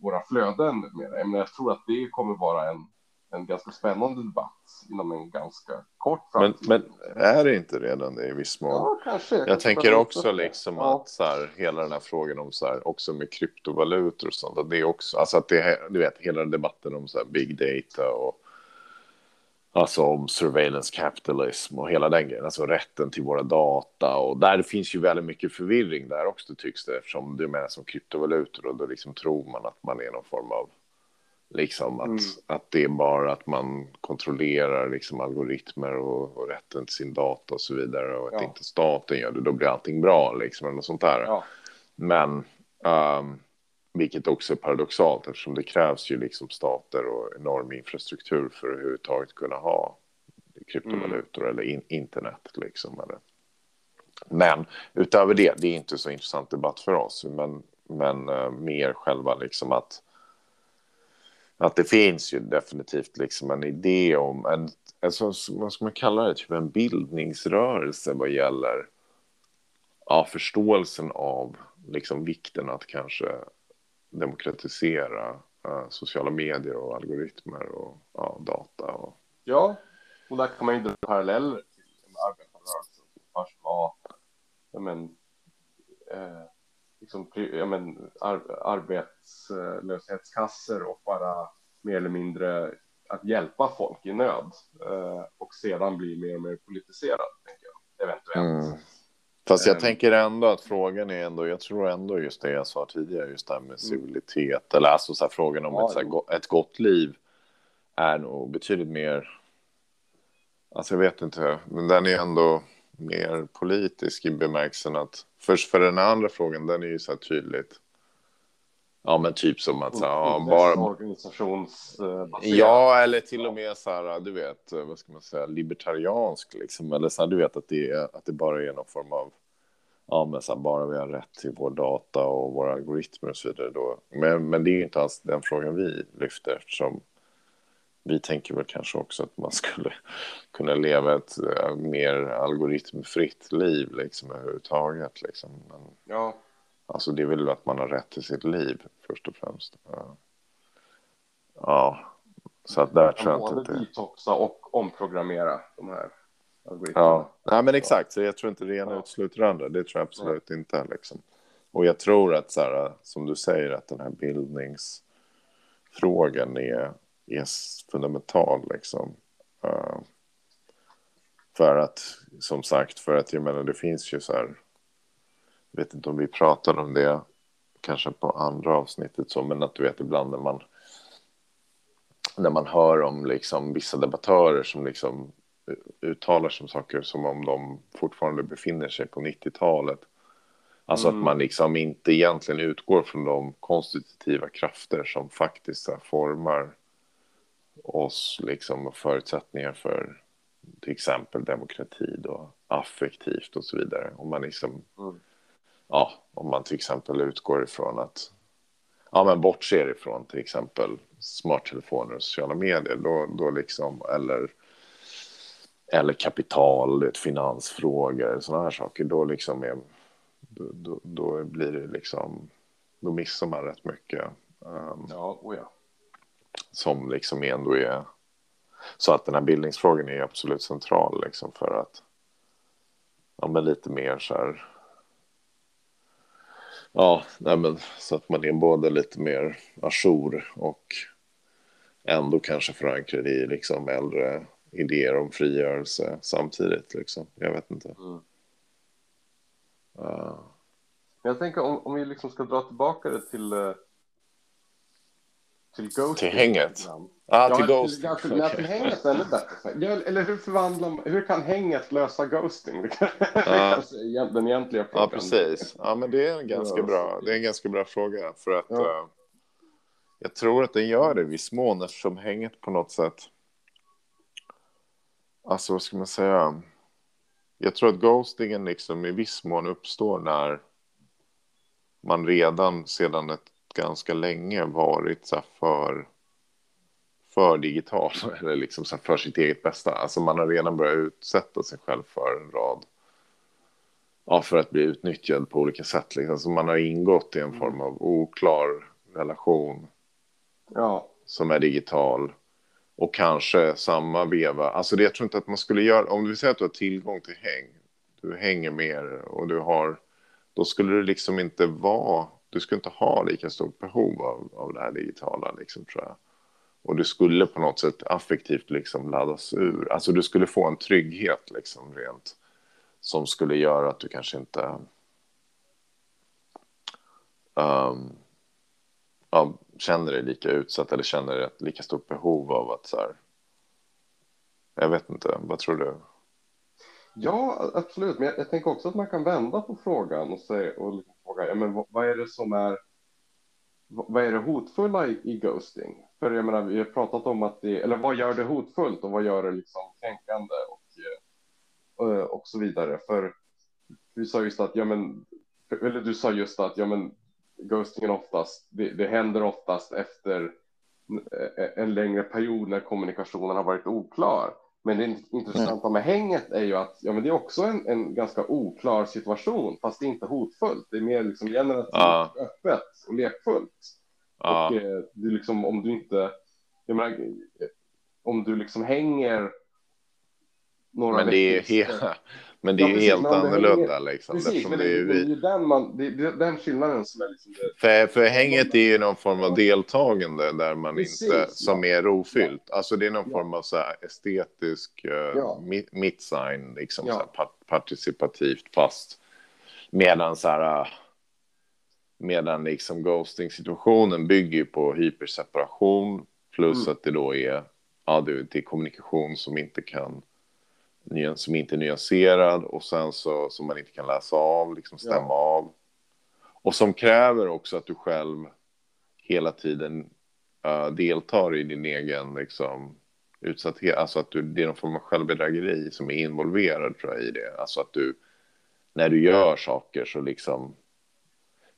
våra flöden med Jag tror att det kommer vara en en ganska spännande debatt inom en ganska kort framtid. Men, men är det inte redan det i viss mån? Ja, kanske. Jag, jag tänker också liksom ja. att så här, hela den här frågan om så här, också med kryptovalutor och sånt, att det är också, alltså att det, du vet, hela debatten om så här big data och Alltså om surveillance capitalism och hela den grejen, alltså rätten till våra data. Och där finns ju väldigt mycket förvirring där också tycks det, eftersom du menar som kryptovalutor och då liksom tror man att man är någon form av Liksom att, mm. att det är bara att man kontrollerar liksom algoritmer och, och rätten till sin data och så vidare och att inte staten gör det, då blir allting bra liksom eller något sånt där. Ja. Men, um, vilket också är paradoxalt eftersom det krävs ju liksom stater och enorm infrastruktur för att överhuvudtaget kunna ha kryptovalutor mm. eller in, internet liksom. Eller. Men utöver det, det är inte så intressant debatt för oss, men, men uh, mer själva liksom att att det finns ju definitivt liksom en idé om en, alltså, vad ska man kalla det, typ en bildningsrörelse vad gäller ja, förståelsen av liksom vikten att kanske demokratisera uh, sociala medier och algoritmer och ja, data. Och... Ja, och där kan man ju dra paralleller till arbetarrörelsen vars... som först var men, eh, liksom, ja, men, ar arbetslöshetskassor och bara mer eller mindre att hjälpa folk i nöd eh, och sedan bli mer och mer politiserad, tänker jag, eventuellt. Mm. Fast jag Ehm. tänker ändå att frågan är ändå, jag tror ändå just det jag sa tidigare, just det här med civilitet, eller alltså så här, frågan om Ja, ett, så här, ett gott liv är nog betydligt mer, alltså jag vet inte, men den är ändå mer politisk i bemärkelsen att, först för den andra frågan, den är ju så här tydligt, ja men typ som att så här, ja, bara. Ja, eller till och med så här, du vet, vad ska man säga, libertariansk liksom. Eller så här, du vet att det, är, att det bara är någon form av, ja men så här, bara vi har rätt till vår data och våra algoritmer och så vidare då. Men, men det är ju inte alls den frågan vi lyfter eftersom vi tänker väl kanske också att man skulle <laughs> kunna leva ett eh, mer algoritmfritt liv liksom överhuvudtaget liksom. Men, Ja, Alltså det är väl att man har rätt till sitt liv först och främst. Ja, ja. så att där man tror jag inte både att det... detoxa och omprogrammera de här algoritmerna. Ja, Nej, men exakt. Så jag tror inte det ena Ja. utesluter det andra. Det tror jag absolut inte. Liksom. Och jag tror att, så här, som du säger, att den här bildningsfrågan är, är fundamental. Liksom. Eh, för att, som sagt, för att jag menar, det finns ju så här... Jag vet inte om vi pratade om det kanske på andra avsnittet så, men att du vet ibland när man när man hör om liksom vissa debattörer som liksom uttalar sig om saker som om de fortfarande befinner sig på 90-talet. Alltså Mm. att man liksom inte egentligen utgår från de konstitutiva krafter som faktiskt här, formar oss liksom förutsättningar för till exempel demokrati då, affektivt och så vidare. Om man liksom, Mm. ja, om man till exempel utgår ifrån att, ja men bortser ifrån till exempel smarttelefoner och sociala medier, då, då liksom, eller, eller kapital, vet, finansfrågor, sådana här saker, då liksom är, då, då, då blir det liksom, då missar man rätt mycket. Um, Ja, oh ja. Som liksom ändå är... Så att den här bildningsfrågan är absolut central liksom för att... Ja, men lite mer så här... Ja, nej men så att man är både lite mer ajour och ändå kanske förankrad i liksom äldre idéer om frigörelse samtidigt liksom. Jag vet inte. Mm. Uh, jag tänker om, om vi liksom ska dra tillbaka det till eh, till. Till hänget. ah, Ja, till Ghost. till, nej, till hänget är ännu bättre. Eller hur förvandlar man, hur kan hänget lösa ghosting? <laughs> Det kan- egent- den egentliga frågan. Ja, precis. Ja, men det är en ganska bra, det är en ganska bra fråga. För att Ja. eh, jag tror att den gör det i viss mån eftersom hänget på något sätt... Alltså, vad ska man säga? Jag tror att ghostingen liksom i viss mån uppstår när man redan sedan ett ganska länge varit så för, för digital <laughs> eller liksom så för sitt eget bästa. Alltså man har redan börjat utsätta sig själv för en rad ja, för att bli utnyttjad på olika sätt. Liksom. Så man har ingått i en form av oklar relation Ja, som är digital. Och kanske samma veva. Alltså det, jag tror inte att man skulle göra, om du säger att du har tillgång till häng, du hänger mer och du har, då skulle det liksom inte vara, du skulle inte ha lika stort behov av, av det här digitala liksom tror jag. Och du skulle på något sätt affektivt liksom laddas ur, alltså du skulle få en trygghet liksom rent som skulle göra att du kanske inte um, ja, känner dig lika utsatt eller känner ett lika stort behov av att så här. Jag vet inte, vad tror du? Ja absolut. Men jag, jag tänker också att man kan vända på frågan och, säga, och liksom fråga ja, men vad, vad är det som är vad är det hotfulla i, i ghosting? För jag menar, vi har pratat om att det, eller vad gör det hotfullt och vad gör det liksom kränkande och, eh, och så vidare. För du sa just att, ja men, eller du sa just att, ja men, ghostingen oftast, det, det händer oftast efter eh, en längre period när kommunikationen har varit oklar. Men det intressanta med hänget är ju att ja, men det är också en, en ganska oklar situation, fast det är inte hotfullt. Det är mer liksom generativt, Ja. öppet och lekfullt. Ja, Och eh, det är liksom om du inte, jag menar, om du liksom hänger några men det är, veckor- he- men det är Ja, precis, helt annorlunda hänger- liksom. Precis, men det är, det är ju den, man, det, det, den skillnaden som är liksom det. för, för hänget är ju någon form av deltagande där man Precis, inte, ja. som är rofyllt. Alltså det är någon Ja. form av så estetisk uh, Ja. mitt-sign, liksom Ja. så här, participativt fast Medan så här, medan liksom ghosting-situationen bygger på hyperseparation plus mm. att det då är, ja, det är kommunikation som inte kan som inte är nyanserad och sen så som man inte kan läsa av, liksom stämma ja. av. Och som kräver också att du själv hela tiden uh, deltar i din egen liksom, utsatthet. Alltså att du, det är någon form av självbedrägeri som är involverad tror jag, i det. Alltså att du, när du gör saker så liksom,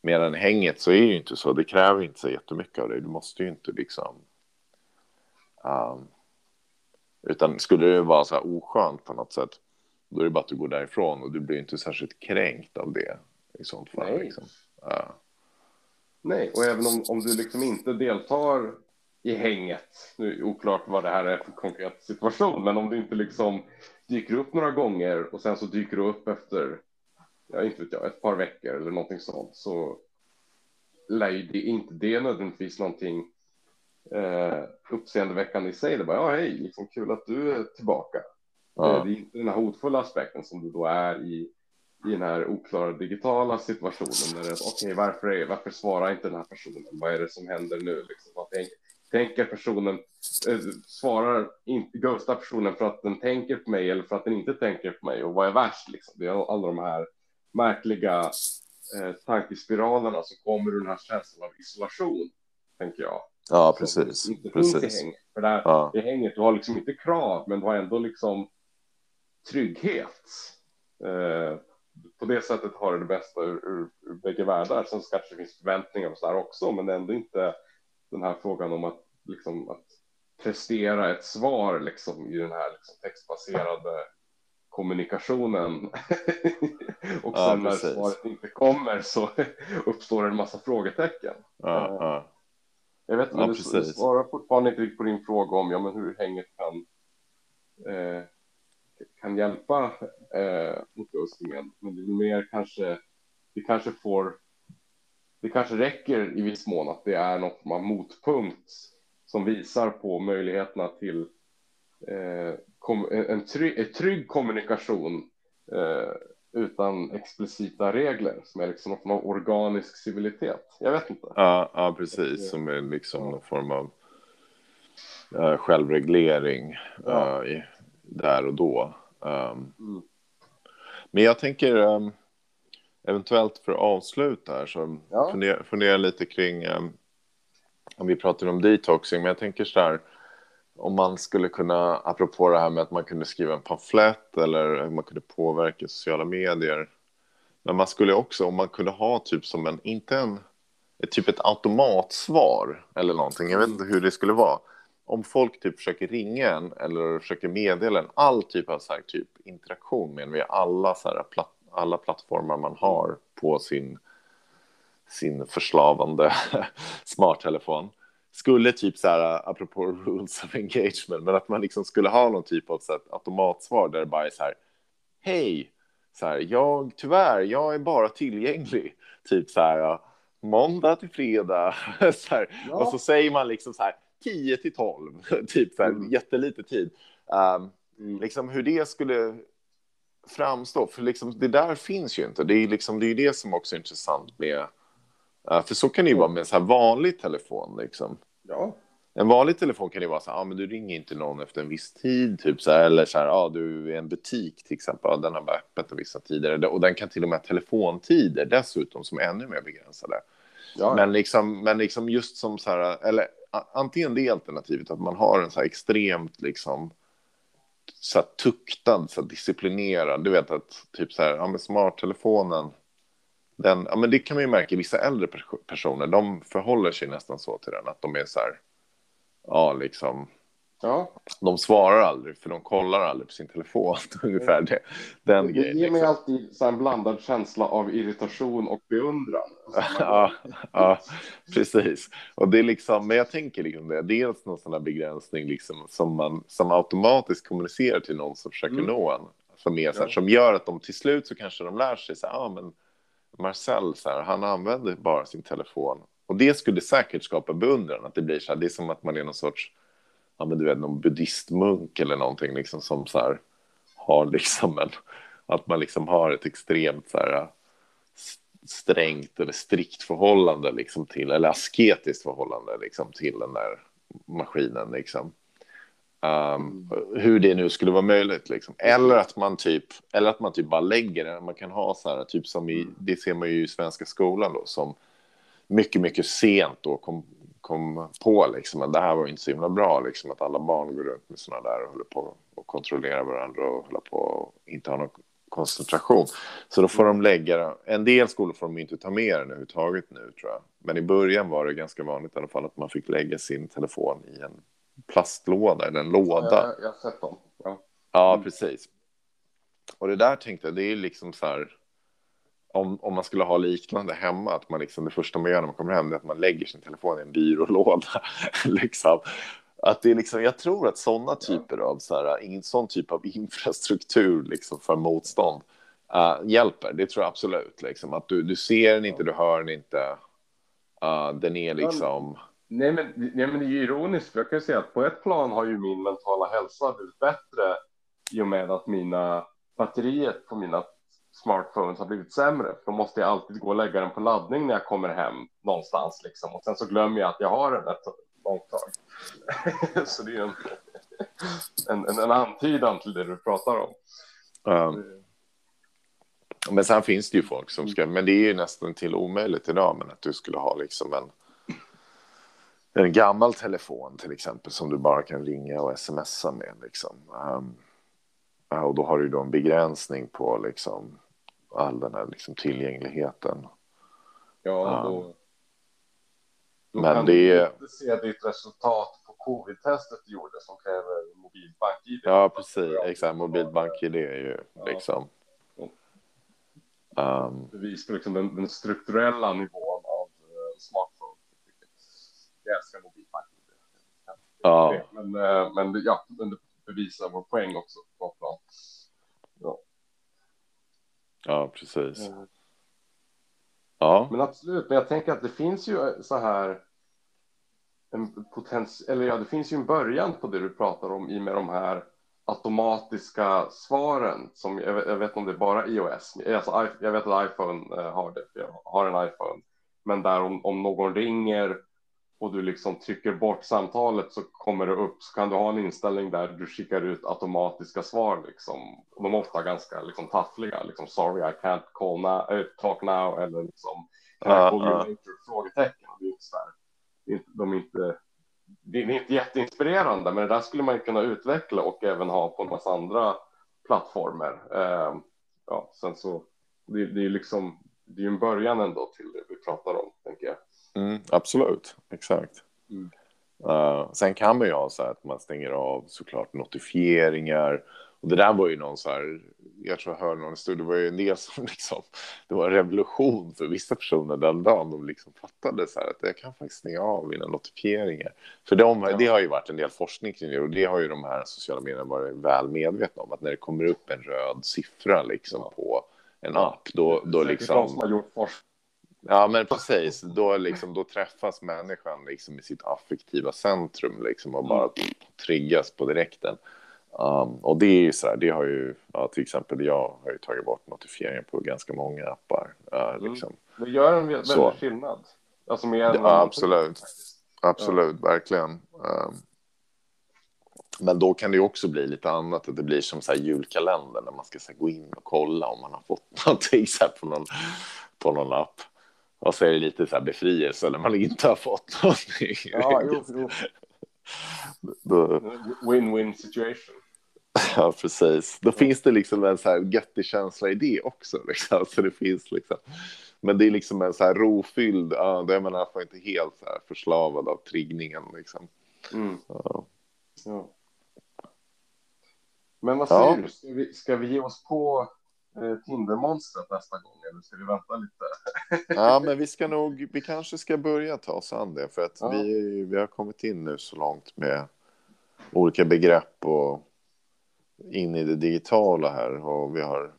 medan hänget så är det ju inte så. Det kräver inte så jättemycket av dig. Du måste ju inte liksom, um, utan skulle det vara så här oskönt på något sätt, då är det bara att du går därifrån och du blir inte särskilt kränkt av det i sånt fall. Nej, liksom. uh. Nej och även om, om du liksom inte deltar i hänget. Nu är det oklart vad det här är för konkret situation, men om du inte liksom dyker upp några gånger och sen så dyker du upp efter, ja inte vet jag, ett par veckor eller någonting sånt så lär ju det inte det nödvändigtvis någonting eh, uppseendeväckande i sig. Det bara, ja hej, liksom kul att du är tillbaka. Ja. Det är inte den här hotfulla aspekten som du då är i i den här oklara digitala situationen. Det okej, okay, varför, är, varför svarar inte den här personen? Vad är det som händer nu? Liksom, vad tänk, tänker personen, äh, svarar inte, ghostar personen för att den tänker på mig eller för att den inte tänker på mig? Och vad är värst? Liksom? Det är alla de här märkliga eh, tankespiralerna som kommer ur den här känslan av isolation, tänker jag. Ja, precis. Som inte precis. finns i hänget. För där, ja. i hänget, du har liksom inte krav, men du har ändå liksom trygghet. Eh, på det sättet har det det bästa ur, ur, ur bägge världar. Sen så kanske det finns förväntningar och så där också, men ändå inte den här frågan om att, liksom, att prestera ett svar liksom, i den här liksom, textbaserade kommunikationen. <laughs> och sen ja, när svaret inte kommer så <laughs> uppstår en massa frågetecken. Ja, eh, ja. Jag vet inte, ja, du, svarar fortfarande inte på din fråga om ja, men hur hänget kan eh, kan hjälpa eh, ghostingen. Men det är mer kanske, det kanske får, det kanske räcker i viss mån att det är något form av motpunkt som visar på möjligheterna till eh, kom, en trygg, trygg kommunikation eh, utan explicita regler som är liksom någon form av organisk civilitet. Jag vet inte. Ja, ja precis, som är liksom någon form av uh, självreglering ja. uh, i, där och då. Um, mm. Men jag tänker um, eventuellt för att avsluta här så ja. fundera, fundera lite kring um, om vi pratar om detoxing, men jag tänker så här om man skulle kunna, apropå det här med att man kunde skriva en pamflett eller hur man kunde påverka sociala medier. Men man skulle också, om man kunde ha typ som en, inte en, ett, typ ett automatsvar eller någonting, jag vet inte hur det skulle vara. Om folk typ försöker ringa en eller försöker meddela en all typ av så här, typ interaktion med en via alla, så här, platt, alla plattformar man har på sin, sin förslavande <laughs> smarttelefon skulle typ så här, apropå <laughs> rules of engagement, men att man liksom skulle ha någon typ av så här, automatsvar där det bara är så här, hej, så här, jag, tyvärr, jag är bara tillgänglig, typ så här, måndag till fredag, <laughs> så här, ja. och så säger man liksom så här, 10 till 12, <laughs> typ så här, mm. jättelite tid. Um, mm. Liksom hur det skulle framstå, för liksom, det där finns ju inte. Det är, liksom, det är det som också är intressant med, för så kan det ju vara med en så här vanlig telefon. Liksom. Ja. En vanlig telefon kan ju vara så här, ah, men du ringer inte någon efter en viss tid, typ så här, eller så här, ah, du är en butik till exempel, ah, den har bara öppet vissa tider, och den kan till och med ha telefontider dessutom som är ännu mer begränsade. Ja. Men, liksom, men liksom just som så här, eller antingen det alternativet att man har en så här extremt liksom så här tuktad, så här disciplinerad. Du vet att typ så här, ja men smarttelefonen, den, ja men det kan man ju märka, vissa äldre personer, de förhåller sig nästan så till den, att de är så här, ja liksom, Ja. De svarar aldrig, för de kollar aldrig på sin telefon. <laughs> Ungefär det. Den det ger liksom. mig alltid så en blandad känsla av irritation och beundran. <laughs> ja, ja, precis. Och det är liksom, men jag tänker liksom det, dels någon sån här begränsning liksom, som man som automatiskt kommunicerar till någon som försöker mm. nå en. Som, är, så här, ja. som gör att de till slut så kanske de lär sig så här, ah, men Marcel, så här, han använder bara sin telefon. Och det skulle säkert skapa beundran, att det blir så här, det är som att man är någon sorts ja, men du vet, någon buddhistmunk eller någonting liksom som så här har liksom en, att man liksom har ett extremt så här strängt eller strikt förhållande liksom till, eller asketiskt förhållande liksom till den där maskinen liksom. Um, hur det nu skulle vara möjligt liksom. Eller att man typ, eller att man typ bara lägger den. Man kan ha så här, typ som i, det ser man ju i svenska skolan då, som mycket, mycket sent då kom, kom på liksom att det här var inte så himla bra, liksom att alla barn går runt med sådana där och håller på och kontrollerar varandra och håller på och inte har någon koncentration. Så då får de lägga, en del skolor får de inte ta med den överhuvudtaget nu tror jag. Men i början var det ganska vanligt i alla fall att man fick lägga sin telefon i en plastlåda eller en låda. Ja, jag har sett dem. Ja. ja, precis. Och det där tänkte jag, det är liksom så här, om, om man skulle ha liknande hemma, att man liksom det första man gör när man kommer hem är att man lägger sin telefon i en byrålåda. <laughs> liksom. Att det är liksom, jag tror att sådana typer av, så här, en sån typ av <laughs> infrastruktur liksom för motstånd uh, hjälper. Det tror jag absolut. Liksom. Att du, du ser den inte, du hör den inte. Uh, den är liksom... Nej men, nej, men det är ju ironiskt, för jag kan ju säga att på ett plan har ju min mentala hälsa blivit bättre i och med att mina batteriet på mina smartphones har blivit sämre. För då måste jag alltid gå och lägga den på laddning när jag kommer hem någonstans liksom. Och sen så glömmer jag att jag har den ett långt tag. <laughs> så det är en, en, en, en antydan till det du pratar om. Um, men sen finns det ju folk som ska, men det är ju nästan till omöjligt idag, men att du skulle ha liksom en en gammal telefon till exempel som du bara kan ringa och smsa med. Liksom. Um, och då har du då en begränsning på liksom, all den här liksom, tillgängligheten. Ja, då, um, då men kan det du inte se ditt resultat på covid-testet du gjorde som kräver mobilbank-id. Ja, precis. Exakt. Mobilbank-id är ju Ja. liksom... Um, Bevis på liksom den, den strukturella nivån. Jag älskar mobilbank-id. ja, Men, eh, men ja, men det bevisar vår poäng också. På ett plan. Ja. ja, precis. Ja, Men absolut, men jag tänker att det finns ju så här en potens, eller ja, det finns ju en början på det du pratar om i med de här automatiska svaren som jag vet, jag vet om det är bara iOS. Alltså, jag vet att iPhone eh, har det, för jag har en iPhone. Men där om, om någon ringer och du liksom trycker bort samtalet så kommer det upp så kan du ha en inställning där du skickar ut automatiska svar liksom. Och de är ofta ganska liksom taffliga, liksom sorry I can't call now, eh, talk now eller liksom can I Ja, call you ja. later? Frågetecken. Det är inte så här, de är inte det är inte jätteinspirerande, men det där skulle man kunna utveckla och även ha på en massa andra plattformar. Eh, ja, sen så det, det är liksom det är ju en början ändå till det vi pratar om, tänker jag. Mm, absolut. Exakt. Mm. Uh, sen kan man ju ha så här att man stänger av såklart notifieringar. Och det där var ju någon så här, jag tror jag hörde någon stund, det var ju en del som <laughs> liksom, det var en revolution för vissa personer den dagen. De liksom fattade så här att jag kan faktiskt stänga av mina notifieringar. För de, Ja. det har ju varit en del forskning kring det och det har ju de här sociala medierna varit väl medvetna om. Att när det kommer upp en röd siffra liksom Ja. på en app, då, då Säkert liksom... de som har gjort forskning. Ja, men precis. Då, liksom, då träffas människan liksom i sitt affektiva centrum liksom, och bara triggas på direkten. Um, och det är ju så här, det har ju, ja, till exempel jag har ju tagit bort notifieringar på ganska många appar. Uh, Mm. liksom. Det gör en väldig Så. skillnad. Alltså Ja, absolut. Absolut, verkligen. Um, men då kan det ju också bli lite annat, att det blir som så här julkalender när man ska så här, gå in och kolla om man har fått <laughs> någonting så här, på, någon, på någon app. Och så är det lite så här befrielse när man inte har fått någonting. Ja, jo, jo. Då, Win-win situation. ja, precis. Då finns det liksom en så här göttig känsla i det också. Liksom. Så det finns liksom. Men det är liksom en så här rofylld, ja, det är man fall inte helt så här förslavad av triggningen. Liksom. Mm. Ja. Ja. Men vad säger du? Ska vi, ska vi ge oss på Tindermonstret nästa gång eller ska vi vänta lite? <laughs> ja, men vi ska nog, vi kanske ska börja ta oss an det. För att Ja. vi, vi har kommit in nu så långt med olika begrepp och in i det digitala här. Och vi har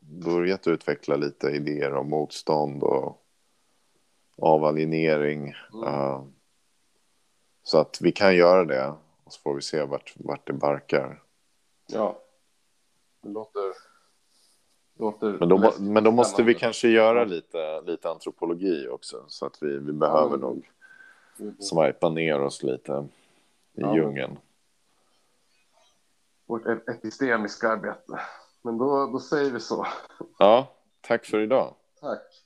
börjat utveckla lite idéer om motstånd och avalienering. Mm. Uh, så att vi kan göra det. Och så får vi se vart, vart det barkar. Ja, det låter Låter Men då, men då måste vi kanske göra lite, lite antropologi också. Så att vi, vi behöver men- nog Mm. swipa ner oss lite i Ja. djungeln. Vårt e- epistemiska arbete. Men då, då säger vi så. Ja, tack för idag. Tack.